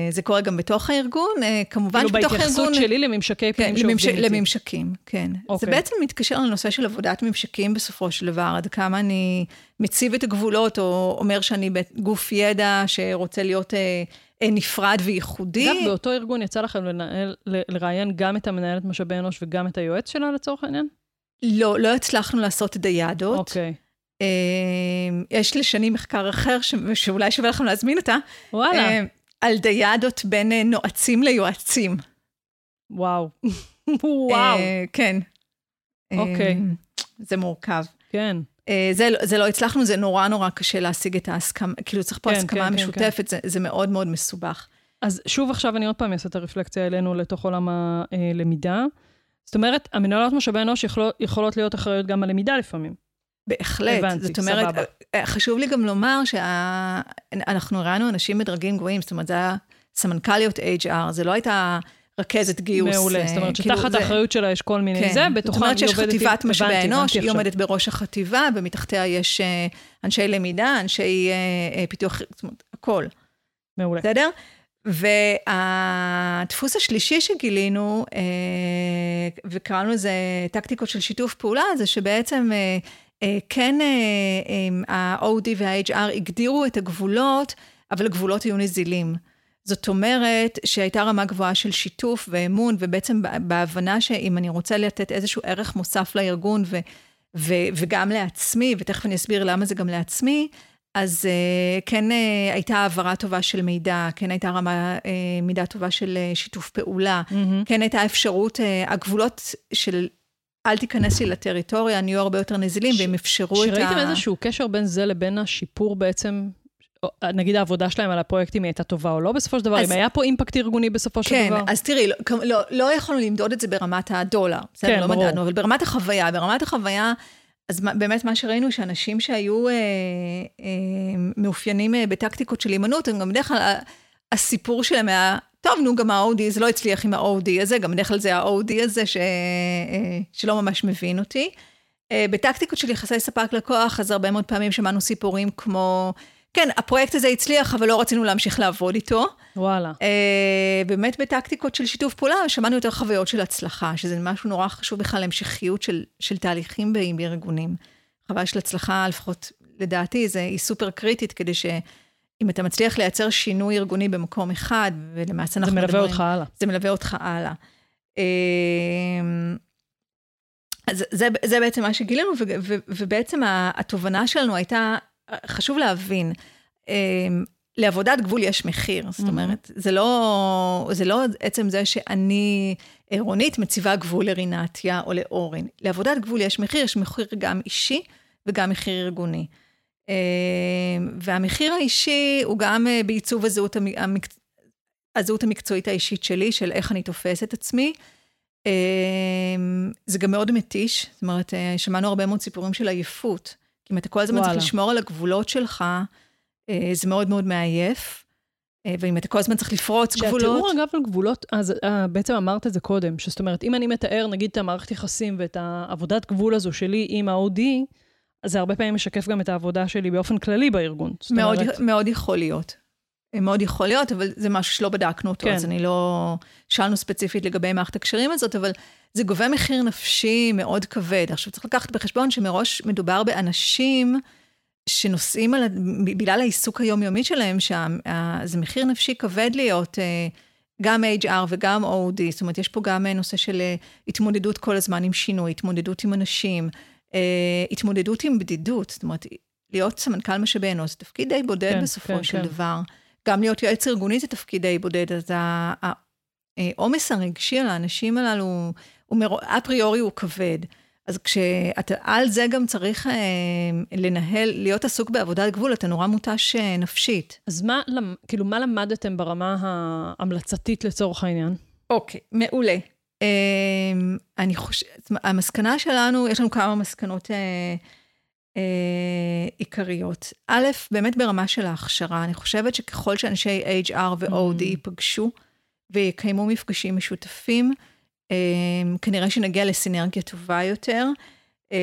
Speaker 2: זה קורה גם בתוך הארגון, uh, כמובן
Speaker 1: כאילו
Speaker 2: שבתוך
Speaker 1: בהתייחסות
Speaker 2: הארגון...
Speaker 1: שלי לממשקי
Speaker 2: כן,
Speaker 1: פנים. שעובדים איתי.
Speaker 2: לממשקים, כן. זה
Speaker 1: אוקיי.
Speaker 2: בעצם מתקשר לנושא של עבודת ממשקים בסופו של דבר, עד כמה אני מציב את הגבולות, או אומר שאני גוף ידע שרוצה להיות אה, אה, נפרד וייחודי.
Speaker 1: אגב, באותו ארגון יצא לכם לנהל, ל- לראיין גם את המנהלת משאבי אנוש וגם את היועץ שלה לצורך העניין?
Speaker 2: לא, לא הצלחנו לעשות דיאדות.
Speaker 1: אוקיי.
Speaker 2: אה, יש לשני מחקר אחר. שאולי שווה לכם להזמין אותה,
Speaker 1: וואלה,
Speaker 2: אה, על דיאדות בין אה, נועצים ליועצים.
Speaker 1: וואו. וואו,
Speaker 2: כן.
Speaker 1: אוקיי.
Speaker 2: אה, זה מורכב.
Speaker 1: כן.
Speaker 2: זה, לא- זה לא הצלחנו, זה נורא נורא קשה להשיג את ההסכמה, כאילו צריך פה
Speaker 1: כן,
Speaker 2: הסכמה
Speaker 1: כן, כן,
Speaker 2: משותפת, זה, זה מאוד מאוד מסובך.
Speaker 1: אז שוב עכשיו אני עוד פעם אעשה את הרפלקציה אלינו לתוך עולם הלמידה. זאת אומרת, המנהלות משאבי אנוש יכולות, יכולות להיות אחראיות גם על למידה לפעמים.
Speaker 2: בהחלט.
Speaker 1: הבנתי,
Speaker 2: זאת אומרת,
Speaker 1: סבבה.
Speaker 2: אה, חשוב לי גם לומר שאנחנו ראינו אנשים בדרגים גבוהים, זאת אומרת, זה היה סמנכ"ליות HR, זה לא הייתה רכזת גיוס.
Speaker 1: מעולה,
Speaker 2: אה,
Speaker 1: זאת אומרת
Speaker 2: כאילו
Speaker 1: שתחת
Speaker 2: זה-
Speaker 1: האחריות שלה יש כל מיני
Speaker 2: כן.
Speaker 1: זה,
Speaker 2: זאת
Speaker 1: בתוכם
Speaker 2: אומרת
Speaker 1: היא
Speaker 2: שיש
Speaker 1: עובדת עם...
Speaker 2: חטיבת משאבי אנוש, היא. עומדת בראש החטיבה, ומתחתיה יש אה, אנשי למידה, אנשי פיתוח, זאת אומרת, הכל.
Speaker 1: מעולה.
Speaker 2: בסדר? והדפוס השלישי שגילינו, וקראנו לזה טקטיקות של שיתוף פעולה, זה שבעצם כן ה-OD וה-HR הגדירו את הגבולות, אבל הגבולות היו נזילים. זאת אומרת שהייתה רמה גבוהה של שיתוף ואמון, ובעצם בהבנה שאם אני רוצה לתת איזשהו ערך מוסף לארגון ו, ו, וגם לעצמי, ותכף אני אסביר למה זה גם לעצמי, אז uh, כן uh, הייתה העברה טובה של מידע, כן הייתה רמה, uh, מידה טובה של uh, שיתוף פעולה, mm-hmm. כן הייתה אפשרות, uh, הגבולות של אל תיכנס לי לטריטוריה, נהיו הרבה יותר נזילים, ש... והם אפשרו את ה...
Speaker 1: שראיתם איזשהו קשר בין זה לבין השיפור בעצם נגיד העבודה שלהם על הפרויקטים הייתה טובה או לא בסופו של דבר, אז, אם היה פה אימפקט ארגוני בסופו
Speaker 2: כן,
Speaker 1: של דבר.
Speaker 2: כן, אז תראי, לא, לא, לא יכולנו למדוד את זה ברמת הדולר, בסדר, כן, לא ברור. מדדנו, אבל ברמת החוויה, ברמת החוויה, אז באמת מה שראינו, שאנשים שהיו אה, אה, מאופיינים אה, בטקטיקות של הימנעות, הם גם בדרך כלל, הסיפור שלהם היה, טוב, נו, גם ה-OD, זה לא הצליח עם ה-OD הזה, גם בדרך כלל זה ה-OD הזה ש, אה, שלא ממש מבין אותי. אה, בטקטיקות של יחסי ספק לקוח, אז הרבה מאוד פעמים שמענו סיפורים כמו... כן, הפרויקט הזה הצליח, אבל לא רצינו להמשיך לעבוד איתו.
Speaker 1: וואלה.
Speaker 2: Uh, באמת בטקטיקות של שיתוף פעולה, שמענו יותר חוויות של הצלחה, שזה משהו נורא חשוב בכלל להמשכיות של, של תהליכים בארגונים. חוויה של הצלחה, לפחות לדעתי, זה, היא סופר קריטית, כדי שאם אתה מצליח לייצר שינוי ארגוני במקום אחד, ולמעשה אנחנו
Speaker 1: מדברים... זה מלווה אותך הלאה.
Speaker 2: זה מלווה אותך הלאה. Uh, אז זה, זה בעצם מה שגילינו, ובעצם התובנה שלנו הייתה חשוב להבין, אמ, לעבודת גבול יש מחיר, זאת אומרת, זה לא, זה לא עצם זה שאני, רונית, מציבה גבול לרינתיה או לאורן. לעבודת גבול יש מחיר, יש מחיר גם אישי וגם מחיר ארגוני. אמ, והמחיר האישי הוא גם אה, בעיצוב הזהות, המק... הזהות המקצועית האישית שלי, של איך אני תופס את עצמי. אמ, זה גם מאוד מתיש, זאת אומרת, אה, שמענו הרבה מאוד סיפורים של עייפות. אם אתה כל הזמן צריך לשמור על הגבולות שלך, אה, זה מאוד מאוד מעייף. אה, ואם אתה כל הזמן צריך לפרוץ גבולות...
Speaker 1: שהתיאור, אגב, על גבולות, אז אה, בעצם אמרת את זה קודם, שזאת אומרת, אם אני מתאר, נגיד, את המערכת יחסים ואת העבודת גבול הזו שלי עם ה-OD, זה הרבה פעמים משקף גם את העבודה שלי באופן כללי בארגון.
Speaker 2: מאוד, אומרת... מאוד יכול להיות. מאוד יכול להיות, אבל זה משהו שלא בדקנו אותו, כן. אז אני לא... שאלנו ספציפית לגבי מערכת הקשרים הזאת, אבל זה גובה מחיר נפשי מאוד כבד. עכשיו, צריך לקחת בחשבון שמראש מדובר באנשים שנושאים על... בגלל העיסוק היומיומי שלהם, שזה מחיר נפשי כבד להיות אה, גם HR וגם OD. זאת אומרת, יש פה גם אה, נושא של אה, התמודדות כל הזמן עם שינוי, התמודדות עם אנשים, התמודדות עם בדידות. זאת אומרת, להיות סמנכ"ל משאבי אנוש זה תפקיד די בודד כן, בסופו כן, של כן. דבר. גם להיות יועץ ארגוני זה תפקיד די בודד, אז העומס הרגשי על האנשים הללו, הוא אפריורי הוא כבד. אז כשאתה על זה גם צריך אה, לנהל, להיות עסוק בעבודת גבול, אתה נורא מותש אה, נפשית.
Speaker 1: אז מה, כאילו, מה למדתם ברמה ההמלצתית לצורך העניין?
Speaker 2: אוקיי, מעולה. אה, אני חושבת, המסקנה שלנו, יש לנו כמה מסקנות אה, אה, עיקריות. א', באמת ברמה של ההכשרה, אני חושבת שככל שאנשי HR ו-OD mm. ייפגשו ויקיימו מפגשים משותפים, אה, כנראה שנגיע לסינרגיה טובה יותר. אה,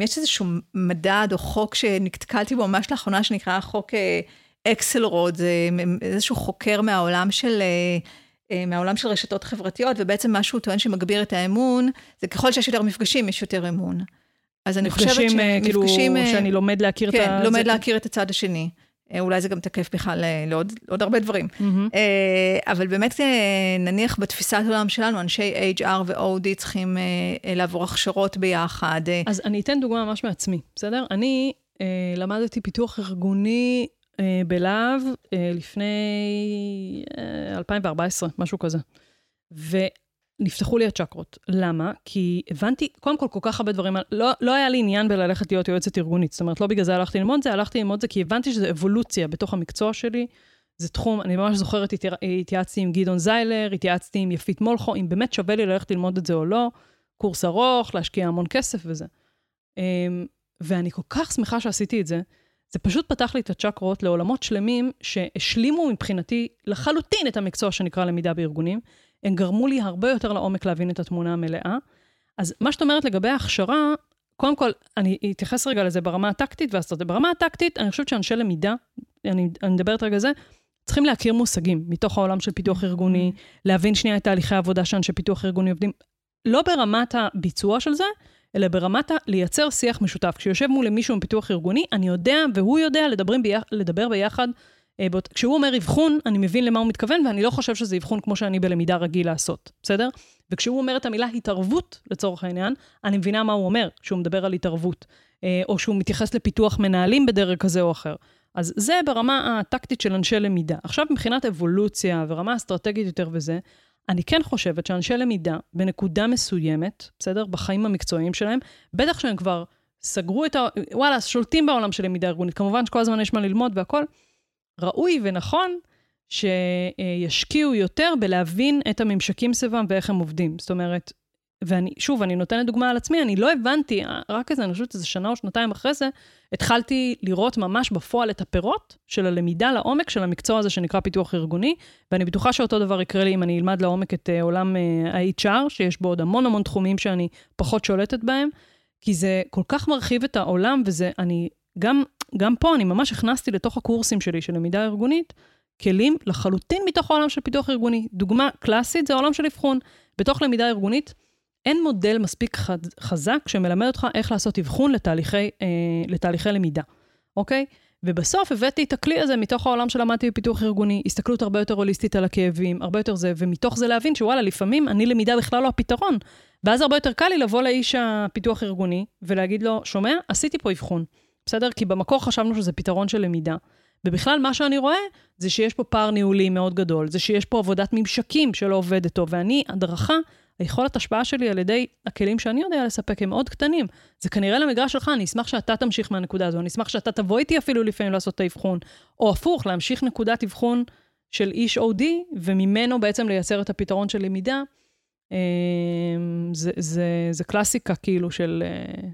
Speaker 2: יש איזשהו מדד או חוק שנתקלתי בו ממש לאחרונה, שנקרא חוק אקסל רוד, זה איזשהו חוקר מהעולם של... מהעולם של רשתות חברתיות, ובעצם מה שהוא טוען שמגביר את האמון, זה ככל שיש יותר מפגשים, יש יותר אמון.
Speaker 1: אז אני חושבת שמפגשים, אה, כאילו, אה, שאני לומד להכיר
Speaker 2: כן,
Speaker 1: את ה...
Speaker 2: כן, לומד להכיר את הצד השני. אה, אולי זה גם תקף בכלל לעוד, לעוד הרבה דברים. Mm-hmm. אבל באמת, נניח בתפיסת העולם שלנו, אנשי HR ו-OD צריכים לעבור הכשרות ביחד.
Speaker 1: אז אני אתן דוגמה ממש מעצמי, בסדר? אני למדתי פיתוח ארגוני בלהב לפני 2014, משהו כזה. נפתחו לי הצ'קרות. למה? כי הבנתי, קודם כל, כל כך הרבה דברים, לא, לא היה לי עניין בללכת להיות יועצת ארגונית. זאת אומרת, לא בגלל זה הלכתי ללמוד זה, הלכתי ללמוד זה כי הבנתי שזה אבולוציה בתוך המקצוע שלי. זה תחום, אני ממש זוכרת, התייעצתי עם גדעון זיילר, התייעצתי עם יפית מולכו, אם באמת שווה לי ללכת ללמוד את זה או לא. קורס ארוך, להשקיע המון כסף וזה. אמ, ואני כל כך שמחה שעשיתי את זה. זה פשוט פתח לי את הצ'קרות לעולמות שלמים שהשלימו מבחינתי לחלוטין את המקצוע שנקרא למידה בארגונים. הם גרמו לי הרבה יותר לעומק להבין את התמונה המלאה. אז מה שאת אומרת לגבי ההכשרה, קודם כל, אני אתייחס רגע לזה ברמה הטקטית והאסטרטית. ברמה הטקטית, אני חושבת שאנשי למידה, אני, אני מדברת רגע על זה, צריכים להכיר מושגים מתוך העולם של פיתוח ארגוני, להבין שנייה את תהליכי העבודה שאנשי פיתוח ארגוני עובדים, לא ברמת הביצוע של זה, אלא ברמת. לייצר שיח משותף. כשיושב מול מישהו מפיתוח ארגוני, אני יודע והוא יודע לדבר, ביח... לדבר ביחד. אה, באות... כשהוא אומר אבחון, אני מבין למה הוא מתכוון, ואני לא חושב שזה אבחון כמו שאני בלמידה רגיל לעשות, בסדר? וכשהוא אומר את המילה התערבות, לצורך העניין, אני מבינה מה הוא אומר כשהוא מדבר על התערבות, אה, או שהוא מתייחס לפיתוח מנהלים בדרג כזה או אחר. אז זה ברמה הטקטית של אנשי למידה. עכשיו, מבחינת אבולוציה ורמה אסטרטגית יותר וזה, אני כן חושבת שאנשי למידה, בנקודה מסוימת, בסדר? בחיים המקצועיים שלהם, בטח שהם כבר סגרו את ה... וואלה, שולטים בעולם של למידה ארגונית. כמובן שכל הזמן יש מה ללמוד והכול. ראוי ונכון שישקיעו יותר בלהבין את הממשקים סביבם ואיך הם עובדים. זאת אומרת, ואני, שוב, אני נותנת דוגמה על עצמי, אני לא הבנתי, רק איזה, אני חושבת איזה שנה או שנתיים אחרי זה, התחלתי לראות ממש בפועל את הפירות של הלמידה לעומק של המקצוע הזה שנקרא פיתוח ארגוני, ואני בטוחה שאותו דבר יקרה לי אם אני אלמד לעומק את uh, עולם uh, ה-HR, שיש בו עוד המון המון תחומים שאני פחות שולטת בהם, כי זה כל כך מרחיב את העולם, וזה, אני, גם, גם פה אני ממש הכנסתי לתוך הקורסים שלי של למידה ארגונית, כלים לחלוטין מתוך העולם של פיתוח ארגוני. דוגמה קלאסית זה העולם של אבחון. בתוך למידה ארגונית, אין מודל מספיק חזק שמלמד אותך איך לעשות אבחון לתהליכי, אה, לתהליכי למידה, אוקיי? ובסוף הבאתי את הכלי הזה מתוך העולם שלמדתי בפיתוח ארגוני, הסתכלות הרבה יותר הוליסטית על הכאבים, הרבה יותר זה, ומתוך זה להבין שוואלה, לפעמים אני למידה בכלל לא הפתרון. ואז הרבה יותר קל לי לבוא לאיש הפיתוח ארגוני ולהגיד לו, שומע, עשיתי פה אבחון, בסדר? כי במקור חשבנו שזה פתרון של למידה. ובכלל, מה שאני רואה, זה שיש פה פער ניהולי מאוד גדול, זה שיש פה עבודת ממשקים שלא עובדת טוב, ואני, הדרכה, היכולת השפעה שלי על ידי הכלים שאני יודע לספק הם מאוד קטנים. זה כנראה למגרש שלך, אני אשמח שאתה תמשיך מהנקודה הזו, אני אשמח שאתה תבוא איתי אפילו לפעמים לעשות את האבחון, או הפוך, להמשיך נקודת אבחון של איש OD, וממנו בעצם לייצר את הפתרון של למידה. אמ, זה, זה, זה קלאסיקה כאילו של... אה,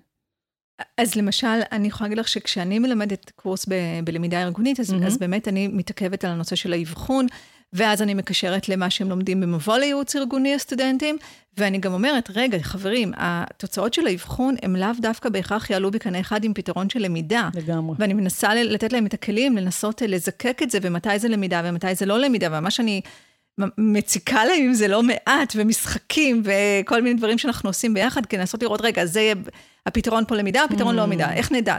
Speaker 2: אז למשל, אני יכולה להגיד לך שכשאני מלמדת קורס ב, בלמידה ארגונית, אז, mm-hmm. אז באמת אני מתעכבת על הנושא של האבחון, ואז אני מקשרת למה שהם לומדים במבוא לייעוץ ארגוני הסטודנטים, ואני גם אומרת, רגע, חברים, התוצאות של האבחון הם לאו דווקא בהכרח יעלו בקנה אחד עם פתרון של למידה.
Speaker 1: לגמרי.
Speaker 2: ואני מנסה לתת להם את הכלים, לנסות לזקק את זה, ומתי זה למידה ומתי זה לא למידה, ומה שאני מציקה להם אם זה לא מעט, ומשחקים, וכל מיני דברים שאנחנו עושים ביחד, כדי לנסות לראות, רגע, זה יהיה הפתרון פה למידה, הפתרון לא mm. לא למידה, איך נדע?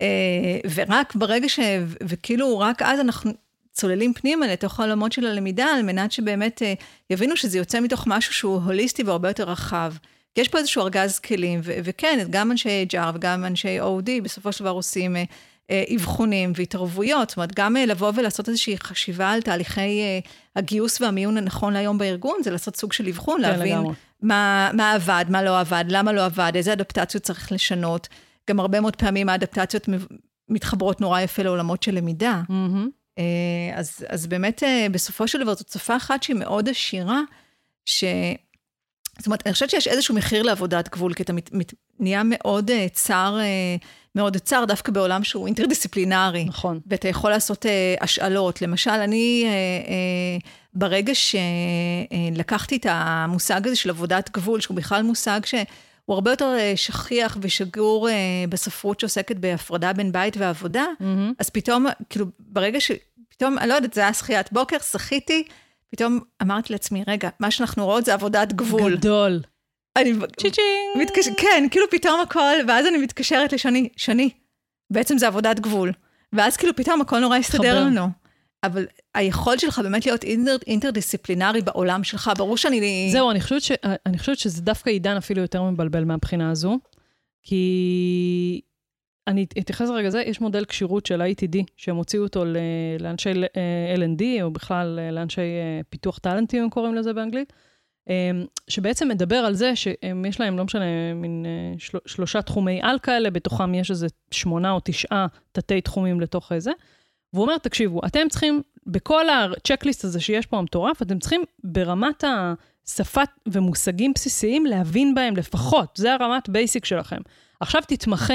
Speaker 2: אה, ורק ברגע ש... וכאילו, רק אז אנחנו צוללים פנימה לתוך העולמות של הלמידה, על מנת שבאמת uh, יבינו שזה יוצא מתוך משהו שהוא הוליסטי והרבה יותר רחב. יש פה איזשהו ארגז כלים, ו- וכן, גם אנשי HR וגם אנשי OD בסופו של דבר עושים uh, אבחונים והתערבויות, זאת אומרת, גם לבוא ולעשות איזושהי חשיבה על תהליכי הגיוס והמיון הנכון להיום בארגון, זה לעשות סוג של אבחון, כן, להבין מה, מה עבד, מה לא עבד, למה לא עבד, איזה אדפטציות צריך לשנות. גם הרבה מאוד פעמים האדפטציות מתחברות נורא יפה לעולמות של למידה. Mm-hmm. אה, אז, אז באמת, אה, בסופו של דבר, זאת שפה אחת שהיא מאוד עשירה, ש... זאת אומרת, אני חושבת שיש איזשהו מחיר לעבודת גבול, כי אתה מת, מת, נהיה מאוד uh, צר, uh, מאוד צר דווקא בעולם שהוא אינטרדיסציפלינרי.
Speaker 1: נכון.
Speaker 2: ואתה יכול לעשות uh, השאלות. למשל, אני, uh, uh, ברגע שלקחתי uh, את המושג הזה של עבודת גבול, שהוא בכלל מושג ש... הוא הרבה יותר שכיח ושגור בספרות שעוסקת בהפרדה בין בית ועבודה, mm-hmm. אז פתאום, כאילו, ברגע ש... פתאום, אני לא יודעת, זה היה שחיית בוקר, שחיתי, פתאום אמרתי לעצמי, רגע, מה שאנחנו רואות זה עבודת גבול.
Speaker 1: גדול.
Speaker 2: אני... צ'יצ'ינג. מתקש... כן, כאילו פתאום הכל, ואז אני מתקשרת לשני, שני, בעצם זה עבודת גבול. ואז כאילו פתאום הכל נורא הסתדר לנו. אבל היכולת שלך באמת להיות אינטר, אינטרדיסציפלינרי בעולם שלך, ברור שאני...
Speaker 1: זהו, אני חושבת, ש, אני חושבת שזה דווקא עידן אפילו יותר מבלבל מהבחינה הזו, כי אני אתייחס רגע לזה, יש מודל כשירות של ה-ATD, שהם הוציאו אותו לאנשי אה, L&D, או בכלל אה, לאנשי אה, פיתוח טאלנטים, הם קוראים לזה באנגלית, שבעצם מדבר על זה שיש להם, לא משנה, מין של, שלושה תחומי על כאלה, בתוכם יש איזה שמונה או תשעה תתי תחומים לתוך זה. והוא אומר, תקשיבו, אתם צריכים, בכל ה checklist הזה שיש פה המטורף, אתם צריכים ברמת השפת ומושגים בסיסיים להבין בהם לפחות, זה הרמת basic שלכם. עכשיו תתמחה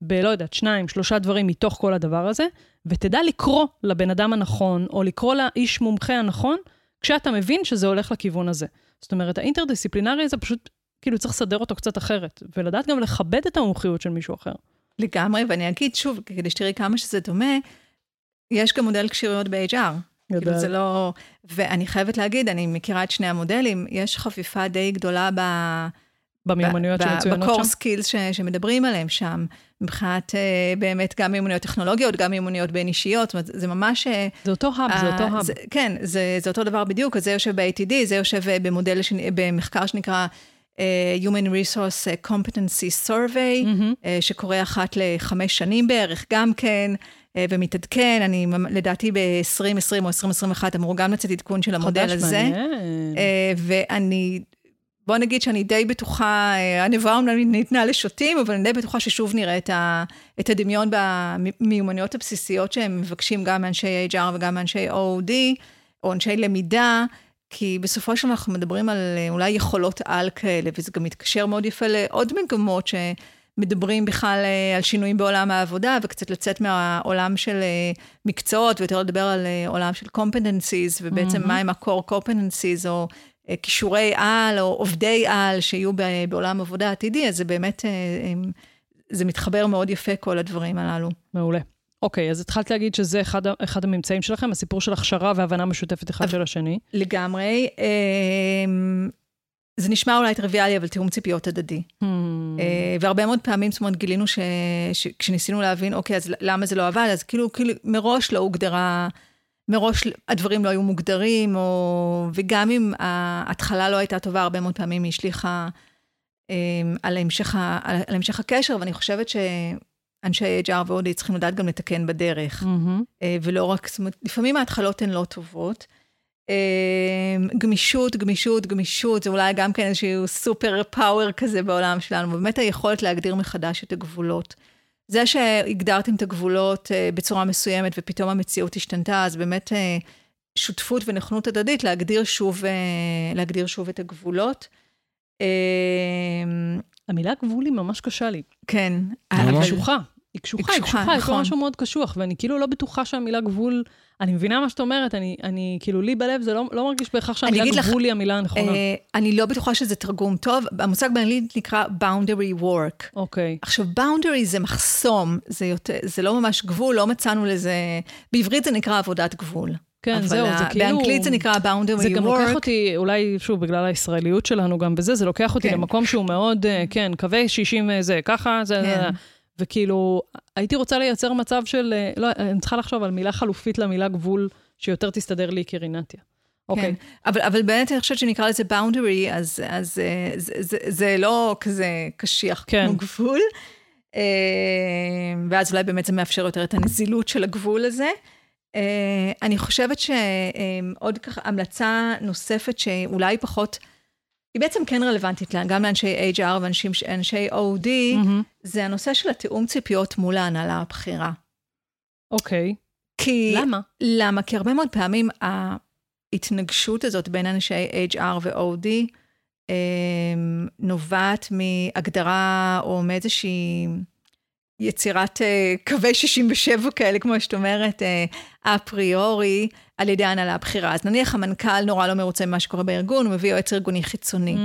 Speaker 1: בלא יודעת, שניים, שלושה דברים מתוך כל הדבר הזה, ותדע לקרוא לבן אדם הנכון, או לקרוא לאיש מומחה הנכון, כשאתה מבין שזה הולך לכיוון הזה. זאת אומרת, האינטרדיסציפלינרי הזה פשוט, כאילו צריך לסדר אותו קצת אחרת, ולדעת גם לכבד את המומחיות של מישהו אחר.
Speaker 2: לגמרי, ואני אגיד שוב, כדי שתראי כמה שזה דומה, יש גם מודל כשירויות ב-HR. כאילו
Speaker 1: יודעת.
Speaker 2: זה לא... ואני חייבת להגיד, אני מכירה את שני המודלים, יש חפיפה די גדולה ב...
Speaker 1: במיומנויות שמצוינות
Speaker 2: ב core
Speaker 1: שם?
Speaker 2: skills ש, שמדברים עליהם שם, מבחינת אה, באמת גם מיומנויות טכנולוגיות, גם מיומנויות בין אישיות, זאת אומרת, זה ממש... אה,
Speaker 1: זה אותו hub, זה אותו
Speaker 2: אה,
Speaker 1: hub.
Speaker 2: זה- כן, זה, זה אותו דבר בדיוק, אז זה יושב ב-ATD, זה יושב אה, במודל, שנ- במחקר שנקרא אה, Human Resource Competency Survey. אה, שקורה אחת לחמש שנים בערך, גם כן, אה, ומתעדכן, אני לדעתי ב-2020 או 2021 אמור גם לצאת עדכון של המודל
Speaker 1: חדש,
Speaker 2: הזה.
Speaker 1: מעניין.
Speaker 2: אה, ואני, בוא נגיד שאני די בטוחה, אה, הנבואה אומנם ניתנה לשוטים, אבל אני די בטוחה ששוב נראה את, ה, את הדמיון במיומנויות הבסיסיות שהם מבקשים גם מאנשי HR וגם מאנשי OOD, או אנשי למידה, כי בסופו של דבר אנחנו מדברים על אה, אולי יכולות על כאלה, וזה גם מתקשר מאוד יפה לעוד מגמות שמדברים בכלל אה, על שינויים בעולם העבודה, וקצת לצאת מהעולם של אה, מקצועות, ויותר לדבר על אה, עולם של competencies, ובעצם
Speaker 1: מהמם.
Speaker 2: מה הם ה-core competencies, או כישורי על, או עובדי על שיהיו בעולם עבודה עתידי, אז זה באמת, זה מתחבר מאוד יפה, כל הדברים הללו.
Speaker 1: מעולה. אוקיי, אז התחלת להגיד שזה אחד, אחד הממצאים שלכם, הסיפור של הכשרה והבנה משותפת אחד של השני.
Speaker 2: לגמרי. זה נשמע אולי טריוויאלי, אבל תיאום ציפיות הדדי.
Speaker 1: Hmm.
Speaker 2: אה, והרבה מאוד פעמים, זאת אומרת, גילינו ש... שכשניסינו להבין, אוקיי, אז למה זה לא עבד, אז כאילו, כאילו מראש לא הוגדרה, מראש הדברים לא היו מוגדרים, או... וגם אם ההתחלה לא הייתה טובה, הרבה מאוד פעמים היא השליכה אה, על המשך, ה... על המשך הקשר, ואני חושבת שאנשי HR ואודי צריכים לדעת גם לתקן בדרך.
Speaker 1: מהמם.
Speaker 2: אה, ולא רק, זאת אומרת, לפעמים ההתחלות הן לא טובות. אה, גמישות, גמישות, גמישות, זה אולי גם כן איזשהו סופר פאוור כזה בעולם שלנו, באמת היכולת להגדיר מחדש את הגבולות. זה שהגדרתם את הגבולות אה, בצורה מסוימת ופתאום המציאות השתנתה, אז באמת אה, שותפות ונכונות הדדית להגדיר שוב, להגדיר שוב את הגבולות.
Speaker 1: המילה גבול היא ממש קשה לי.
Speaker 2: כן.
Speaker 1: היא קשוחה. היא קשוחה, היא
Speaker 2: קשוחה,
Speaker 1: קשוחה, יש
Speaker 2: נכון.
Speaker 1: משהו מאוד קשוח, ואני כאילו לא בטוחה שהמילה גבול, אני מבינה מה שאת אומרת, אני, אני כאילו, לי בלב זה לא, לא מרגיש בהכרח שהמילה
Speaker 2: אגיד לך,
Speaker 1: גבול היא המילה הנכונה.
Speaker 2: אה, אני לא בטוחה שזה תרגום טוב, המושג באנגלית נקרא boundary work.
Speaker 1: אוקיי.
Speaker 2: עכשיו, boundary זה מחסום, זה, יותר, זה לא ממש גבול, לא מצאנו לזה... בעברית זה נקרא עבודת גבול.
Speaker 1: כן, זהו, זה כאילו...
Speaker 2: באנגלית זה נקרא boundary
Speaker 1: זה גם לוקח
Speaker 2: work.
Speaker 1: אותי, אולי, שוב, בגלל הישראליות שלנו גם בזה, זה לוקח אותי
Speaker 2: כן.
Speaker 1: למקום שהוא מאוד, אה, כן, קווי 60 אה, זה, ככה, זה,
Speaker 2: כן.
Speaker 1: וכאילו, הייתי רוצה לייצר מצב של, אה, לא, אני צריכה לחשוב על מילה חלופית למילה גבול, שיותר תסתדר לי כרינתיה. אוקיי.
Speaker 2: כן. אבל, אבל באמת אני חושבת שנקרא לזה boundary, אז, אז אה, זה, זה, זה לא כזה קשיח
Speaker 1: כן.
Speaker 2: כמו גבול. אה, ואז אולי באמת זה מאפשר יותר את הנזילות של הגבול הזה. אה, אני חושבת שעוד ככה המלצה נוספת שאולי פחות, היא בעצם כן רלוונטית גם לאנשי HR ואנשי OD,
Speaker 1: מהמם.
Speaker 2: זה הנושא של התיאום ציפיות מול ההנהלה הבכירה.
Speaker 1: אוקיי.
Speaker 2: כי...
Speaker 1: למה?
Speaker 2: למה? כי הרבה מאוד פעמים ההתנגשות הזאת בין אנשי HR ו-OD אה, נובעת מהגדרה או מאיזושהי יצירת אה, קווי 67 כאלה, כמו שאת אומרת, אה, אפריורי, על ידי ההנהלה הבכירה. אז נניח המנכ"ל נורא לא מרוצה ממה שקורה בארגון, הוא מביא יועץ ארגוני חיצוני.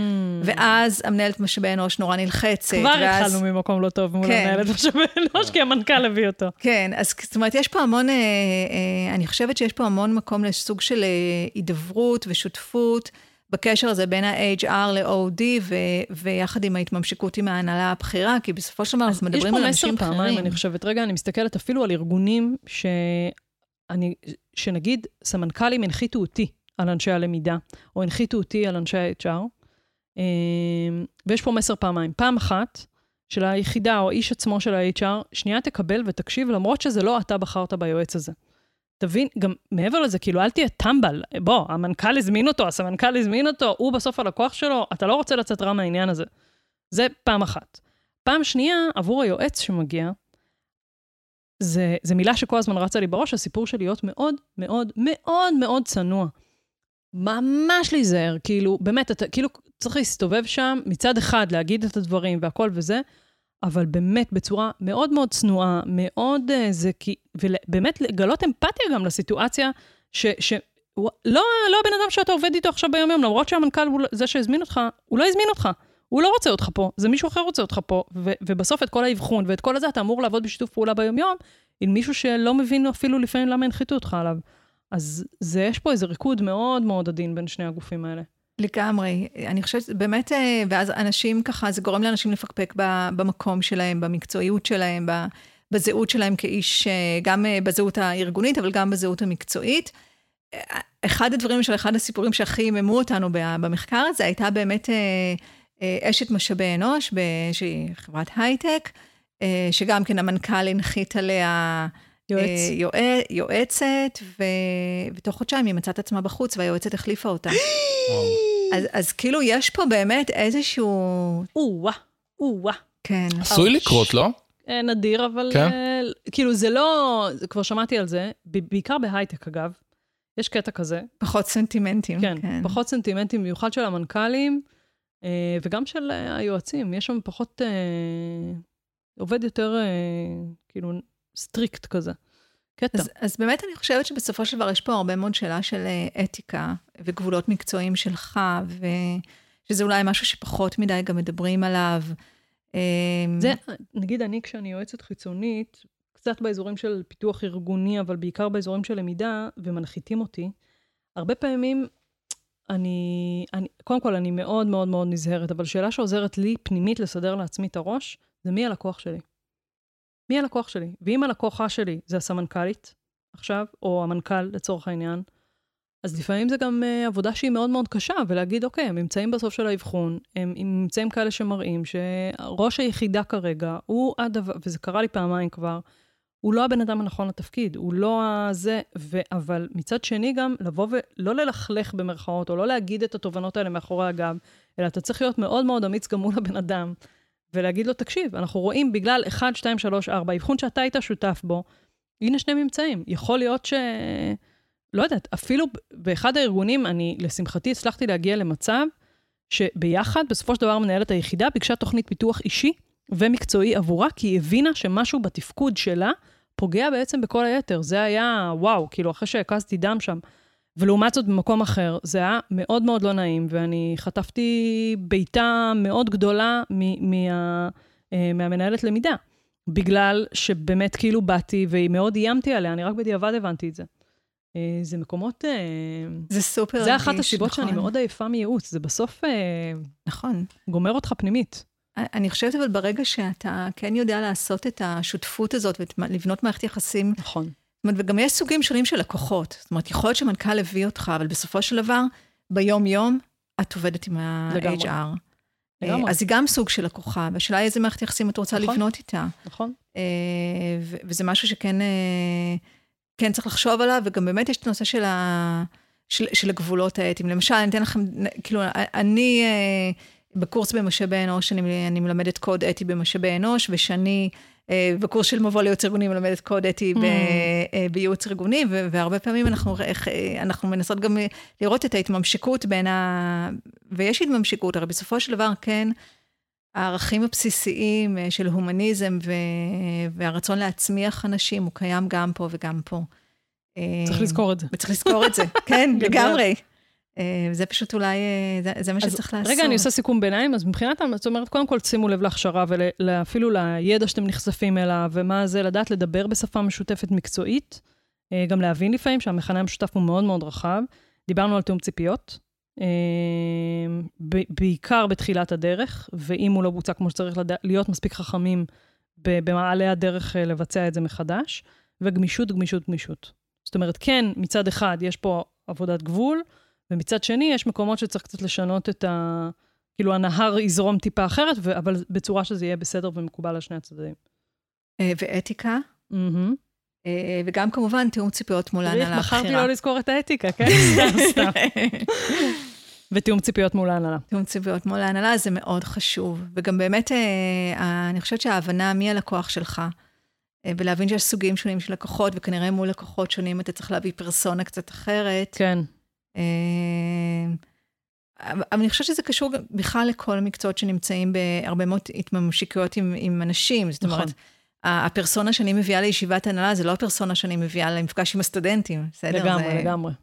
Speaker 2: ואז המנהלת משאבי אנוש נורא נלחצת.
Speaker 1: Mm. כבר
Speaker 2: ואז...
Speaker 1: התחלנו ממקום לא טוב מול
Speaker 2: כן.
Speaker 1: המנהלת משאבי אנוש, כי המנכ"ל הביא אותו.
Speaker 2: כן, אז זאת אומרת, יש פה המון, אה, אה, אני חושבת שיש פה המון מקום לסוג של אה, הידברות ושותפות בקשר הזה בין ה-HR ל-OD, ו- ויחד עם ההתממשקות עם ההנהלה הבכירה, כי בסופו של דבר אנחנו מדברים על
Speaker 1: יש
Speaker 2: אנשים
Speaker 1: פה מסר פעמיים,
Speaker 2: בכירים.
Speaker 1: אני חושבת. רגע, אני מסתכלת אפילו על ארגונים ש... אני, שנגיד סמנכ"לים הנחיתו אותי על אנשי הלמידה, או הנחיתו אותי על אנשי ה-HR, אמ, ויש פה מסר פעמיים. פעם אחת, של היחידה או האיש עצמו של ה-HR, שנייה תקבל ותקשיב, למרות שזה לא אתה בחרת ביועץ הזה. תבין, גם מעבר לזה, כאילו, אל תהיה טמבל. בוא, המנכ"ל הזמין אותו, הסמנכ"ל הזמין אותו, הוא בסוף הלקוח שלו, אתה לא רוצה לצאת רע מהעניין הזה. זה פעם אחת. פעם שנייה, עבור היועץ שמגיע, זה, זה מילה שכל הזמן רצה לי בראש, הסיפור של להיות מאוד מאוד מאוד מאוד צנוע. ממש להיזהר, כאילו, באמת, אתה כאילו צריך להסתובב שם, מצד אחד להגיד את הדברים והכל וזה, אבל באמת בצורה מאוד מאוד צנועה, מאוד uh, זה כי, ובאמת לגלות אמפתיה גם לסיטואציה, ש... ש הוא, לא, לא הבן אדם שאתה עובד איתו עכשיו ביום-יום, למרות שהמנכ"ל הוא לא- זה שהזמין אותך, הוא לא הזמין אותך. הוא לא רוצה אותך פה, זה מישהו אחר רוצה אותך פה, ו- ובסוף את כל האבחון ואת כל הזה, אתה אמור לעבוד בשיתוף פעולה ביום-יום עם מישהו שלא מבין אפילו לפעמים למה הנחיתו אותך עליו. אז זה, יש פה איזה ריקוד מאוד מאוד עדין בין שני הגופים האלה.
Speaker 2: לגמרי. אני חושבת, באמת, אה, ואז אנשים ככה, זה גורם לאנשים לפקפק במקום שלהם, במקצועיות שלהם, בזהות שלהם כאיש, אה, גם אה, בזהות הארגונית, אבל גם בזהות המקצועית. אחד הדברים של אחד הסיפורים שהכי עיממו אותנו במחקר הזה, הייתה באמת אשת משאבי אנוש באיזושהי חברת הייטק, שגם כן המנכ"ל הנחית עליה
Speaker 1: יועץ.
Speaker 2: אה, יועץ, יועצת, ו... ותוך חודשיים היא מצאה את עצמה בחוץ והיועצת החליפה אותה. אז, אז כאילו יש פה באמת איזשהו...
Speaker 1: או-אה, או-אה.
Speaker 2: כן.
Speaker 3: עשוי
Speaker 1: אאוץ'.
Speaker 3: לקרות, לא?
Speaker 1: אה, נדיר, אבל
Speaker 3: כן.
Speaker 1: אה, כאילו זה לא, כבר שמעתי על זה, ב- בעיקר בהייטק אגב. יש קטע כזה,
Speaker 2: פחות סנטימנטים.
Speaker 1: כן, פחות סנטימנטים, במיוחד של המנכ"לים, וגם של היועצים. יש שם פחות, עובד יותר כאילו strict כזה. קטע.
Speaker 2: אז, אז באמת אני חושבת שבסופו של דבר יש פה הרבה מאוד שאלה של אה, אתיקה וגבולות מקצועיים שלך, ושזה אולי משהו שפחות מדי גם מדברים עליו. אה,
Speaker 1: זה, נגיד אני, כשאני יועצת חיצונית, קצת באזורים של פיתוח ארגוני, אבל בעיקר באזורים של למידה, ומנחיתים אותי, הרבה פעמים אני, אני, קודם כל, אני מאוד מאוד מאוד נזהרת, אבל שאלה שעוזרת לי פנימית לסדר לעצמי את הראש, זה מי הלקוח שלי. מי הלקוח שלי? ואם הלקוחה שלי זה הסמנכ"לית עכשיו, או המנכ"ל לצורך העניין, אז לפעמים זה גם uh, עבודה שהיא מאוד מאוד קשה, ולהגיד, אוקיי, הם נמצאים בסוף של האבחון, הם, נמצאים כאלה שמראים שראש היחידה כרגע הוא הדבר, וזה קרה לי פעמיים כבר, הוא לא הבן אדם הנכון לתפקיד, הוא לא הזה, ו... אבל מצד שני גם לבוא ולא ללכלך במרכאות, או לא להגיד את התובנות האלה מאחורי הגב, אלא אתה צריך להיות מאוד מאוד אמיץ גם מול הבן אדם, ולהגיד לו, תקשיב, אנחנו רואים בגלל 1, 2, 3, 4, אבחון שאתה היית שותף בו, הנה שני ממצאים. יכול להיות ש... לא יודעת, אפילו באחד הארגונים, אני, לשמחתי, הצלחתי להגיע למצב שביחד, בסופו של דבר מנהלת היחידה ביקשה תוכנית פיתוח אישי ומקצועי עבורה, כי היא הבינה שמשהו בתפקוד שלה פוגע בעצם בכל היתר. זה היה, וואו, כאילו, אחרי שהקזתי דם שם. ולעומת זאת, במקום אחר, זה היה מאוד מאוד לא נעים, ואני חטפתי בעיטה מאוד גדולה מ- מה, אה, מהמנהלת למידה, בגלל שבאמת כאילו באתי ומאוד איימתי עליה, אני רק בדיעבד הבנתי את זה. אה, זה מקומות... אה,
Speaker 2: זה סופר רגיש,
Speaker 1: זה אחת הסיבות
Speaker 2: נכון.
Speaker 1: שאני מאוד עייפה מייעוץ, זה בסוף
Speaker 2: נכון.
Speaker 1: גומר אותך פנימית.
Speaker 2: אני חושבת אבל ברגע שאתה כן יודע לעשות את השותפות הזאת ולבנות מערכת יחסים,
Speaker 1: נכון.
Speaker 2: אומרת, וגם יש סוגים שונים של לקוחות. זאת אומרת, יכול להיות שמנכ"ל הביא אותך, אבל בסופו של דבר, ביום-יום, את עובדת עם. ה-HR.
Speaker 1: לגמרי.
Speaker 2: אז היא גם סוג של לקוחה, והשאלה היא איזה מערכת יחסים את רוצה
Speaker 1: נכון.
Speaker 2: לבנות איתה.
Speaker 1: נכון?
Speaker 2: אה, וזה משהו שכן אה, כן צריך לחשוב עליו, וגם באמת יש את הנושא של, ה, של, של הגבולות האתיים. למשל, אני אתן לכם, כאילו, אני אה, בקורס במשאבי אנוש, אני, אני מלמדת קוד אתי במשאבי אנוש, ושאני אה, בקורס של מבוא לייעוץ ארגוני מלמדת קוד אתי ב,
Speaker 1: Mm.
Speaker 2: אה, בייעוץ ארגוני, ו- והרבה פעמים אנחנו, איך, אה, אנחנו מנסות גם לראות את ההתממשקות בין ה... ויש התממשקות, הרי בסופו של דבר, כן, הערכים הבסיסיים אה, של הומניזם ו... והרצון להצמיח אנשים, הוא קיים גם פה וגם פה.
Speaker 1: צריך
Speaker 2: אה,
Speaker 1: לזכור את זה.
Speaker 2: וצריך לזכור את זה, כן. לגמרי. אה, זה פשוט אולי, אה, זה, זה מה שצריך לעשות.
Speaker 1: רגע, אני עושה סיכום ביניים, אז מבחינת, זאת אומרת, קודם כל שימו לב להכשרה ואפילו לידע שאתם נחשפים אליו, ומה זה לדעת לדבר בשפה משותפת מקצועית, אה, גם להבין לפעמים שהמכנה המשותף הוא מאוד מאוד רחב. דיברנו על תיאום ציפיות, בעיקר בתחילת הדרך, ואם הוא לא בוצע כמו שצריך, להיות מספיק חכמים במעלה הדרך לבצע את זה מחדש, וגמישות, גמישות, גמישות. זאת אומרת, כן, מצד אחד יש פה עבודת גבול, ומצד שני, יש מקומות שצריך קצת לשנות את ה... כאילו, הנהר יזרום טיפה אחרת, ו... אבל בצורה שזה יהיה בסדר ומקובל על שני הצדדים.
Speaker 2: אה, ואתיקה. אה, וגם כמובן תיאום ציפיות מול ההנהלה
Speaker 1: בחרתי
Speaker 2: הבכירה.
Speaker 1: לא לזכור את האתיקה, כן? סתם, סתם. ותיאום ציפיות מול ההנהלה.
Speaker 2: תיאום ציפיות מול ההנהלה זה מאוד חשוב. וגם באמת, אה, אני חושבת שההבנה מי הלקוח שלך, ולהבין שיש סוגים שונים של לקוחות, וכנראה מול לקוחות שונים אתה צריך להביא פרסונה קצת אחרת.
Speaker 1: כן.
Speaker 2: אה, אבל אני חושבת שזה קשור בכלל לכל המקצועות שנמצאים בהרבה מאוד התממשקויות עם, עם אנשים. זאת אומרת,
Speaker 1: נכון.
Speaker 2: הפרסונה שאני מביאה לישיבת הנהלה, זה לא הפרסונה שאני מביאה למפגש עם הסטודנטים, בסדר?
Speaker 1: לגמרי,
Speaker 2: זה...
Speaker 1: לגמרי.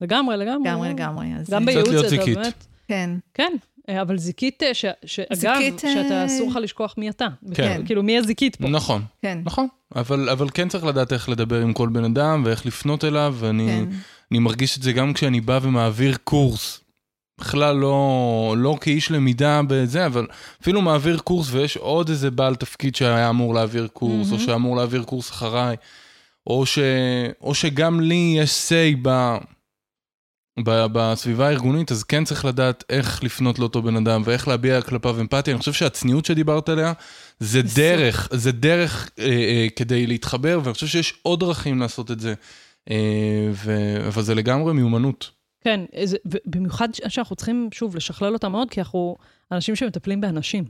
Speaker 1: לגמרי, לגמרי.
Speaker 2: לגמרי, לגמרי. אז
Speaker 1: גם
Speaker 2: זה-
Speaker 1: בייעוץ אתה
Speaker 3: זיקית.
Speaker 1: באמת...
Speaker 2: כן.
Speaker 1: כן, אבל זיקית, אה, ש- שאגב,
Speaker 2: זיקית,
Speaker 1: שאתה
Speaker 2: אה,
Speaker 1: אסור לך לשכוח מי אתה.
Speaker 3: כן.
Speaker 1: כאילו, מי הזיקית פה.
Speaker 3: נכון,
Speaker 2: כן,
Speaker 3: נכון. אבל, אבל כן צריך לדעת איך לדבר עם כל בן אדם ואיך לפנות אליו, ואני
Speaker 2: כן.
Speaker 3: אני מרגיש את זה גם כשאני בא ומעביר קורס. בכלל לא, לא כאיש למידה בזה, אבל אפילו מעביר קורס ויש עוד איזה בעל תפקיד שהיה אמור להעביר קורס, או שאמור להעביר קורס אחריי, או, ש, או שגם לי יש say ב, ב, בסביבה הארגונית, אז כן צריך לדעת איך לפנות לאותו בן אדם ואיך להביע כלפיו אמפתיה. אני חושב שהצניעות שדיברת עליה, זה דרך, זה דרך אה, אה, כדי להתחבר, ואני חושב שיש עוד דרכים לעשות את זה, ו, אבל זה לגמרי מיומנות.
Speaker 1: כן, זה, במיוחד שאנחנו צריכים, שוב, לשכלל אותה מאוד, כי אנחנו אנשים שמטפלים באנשים.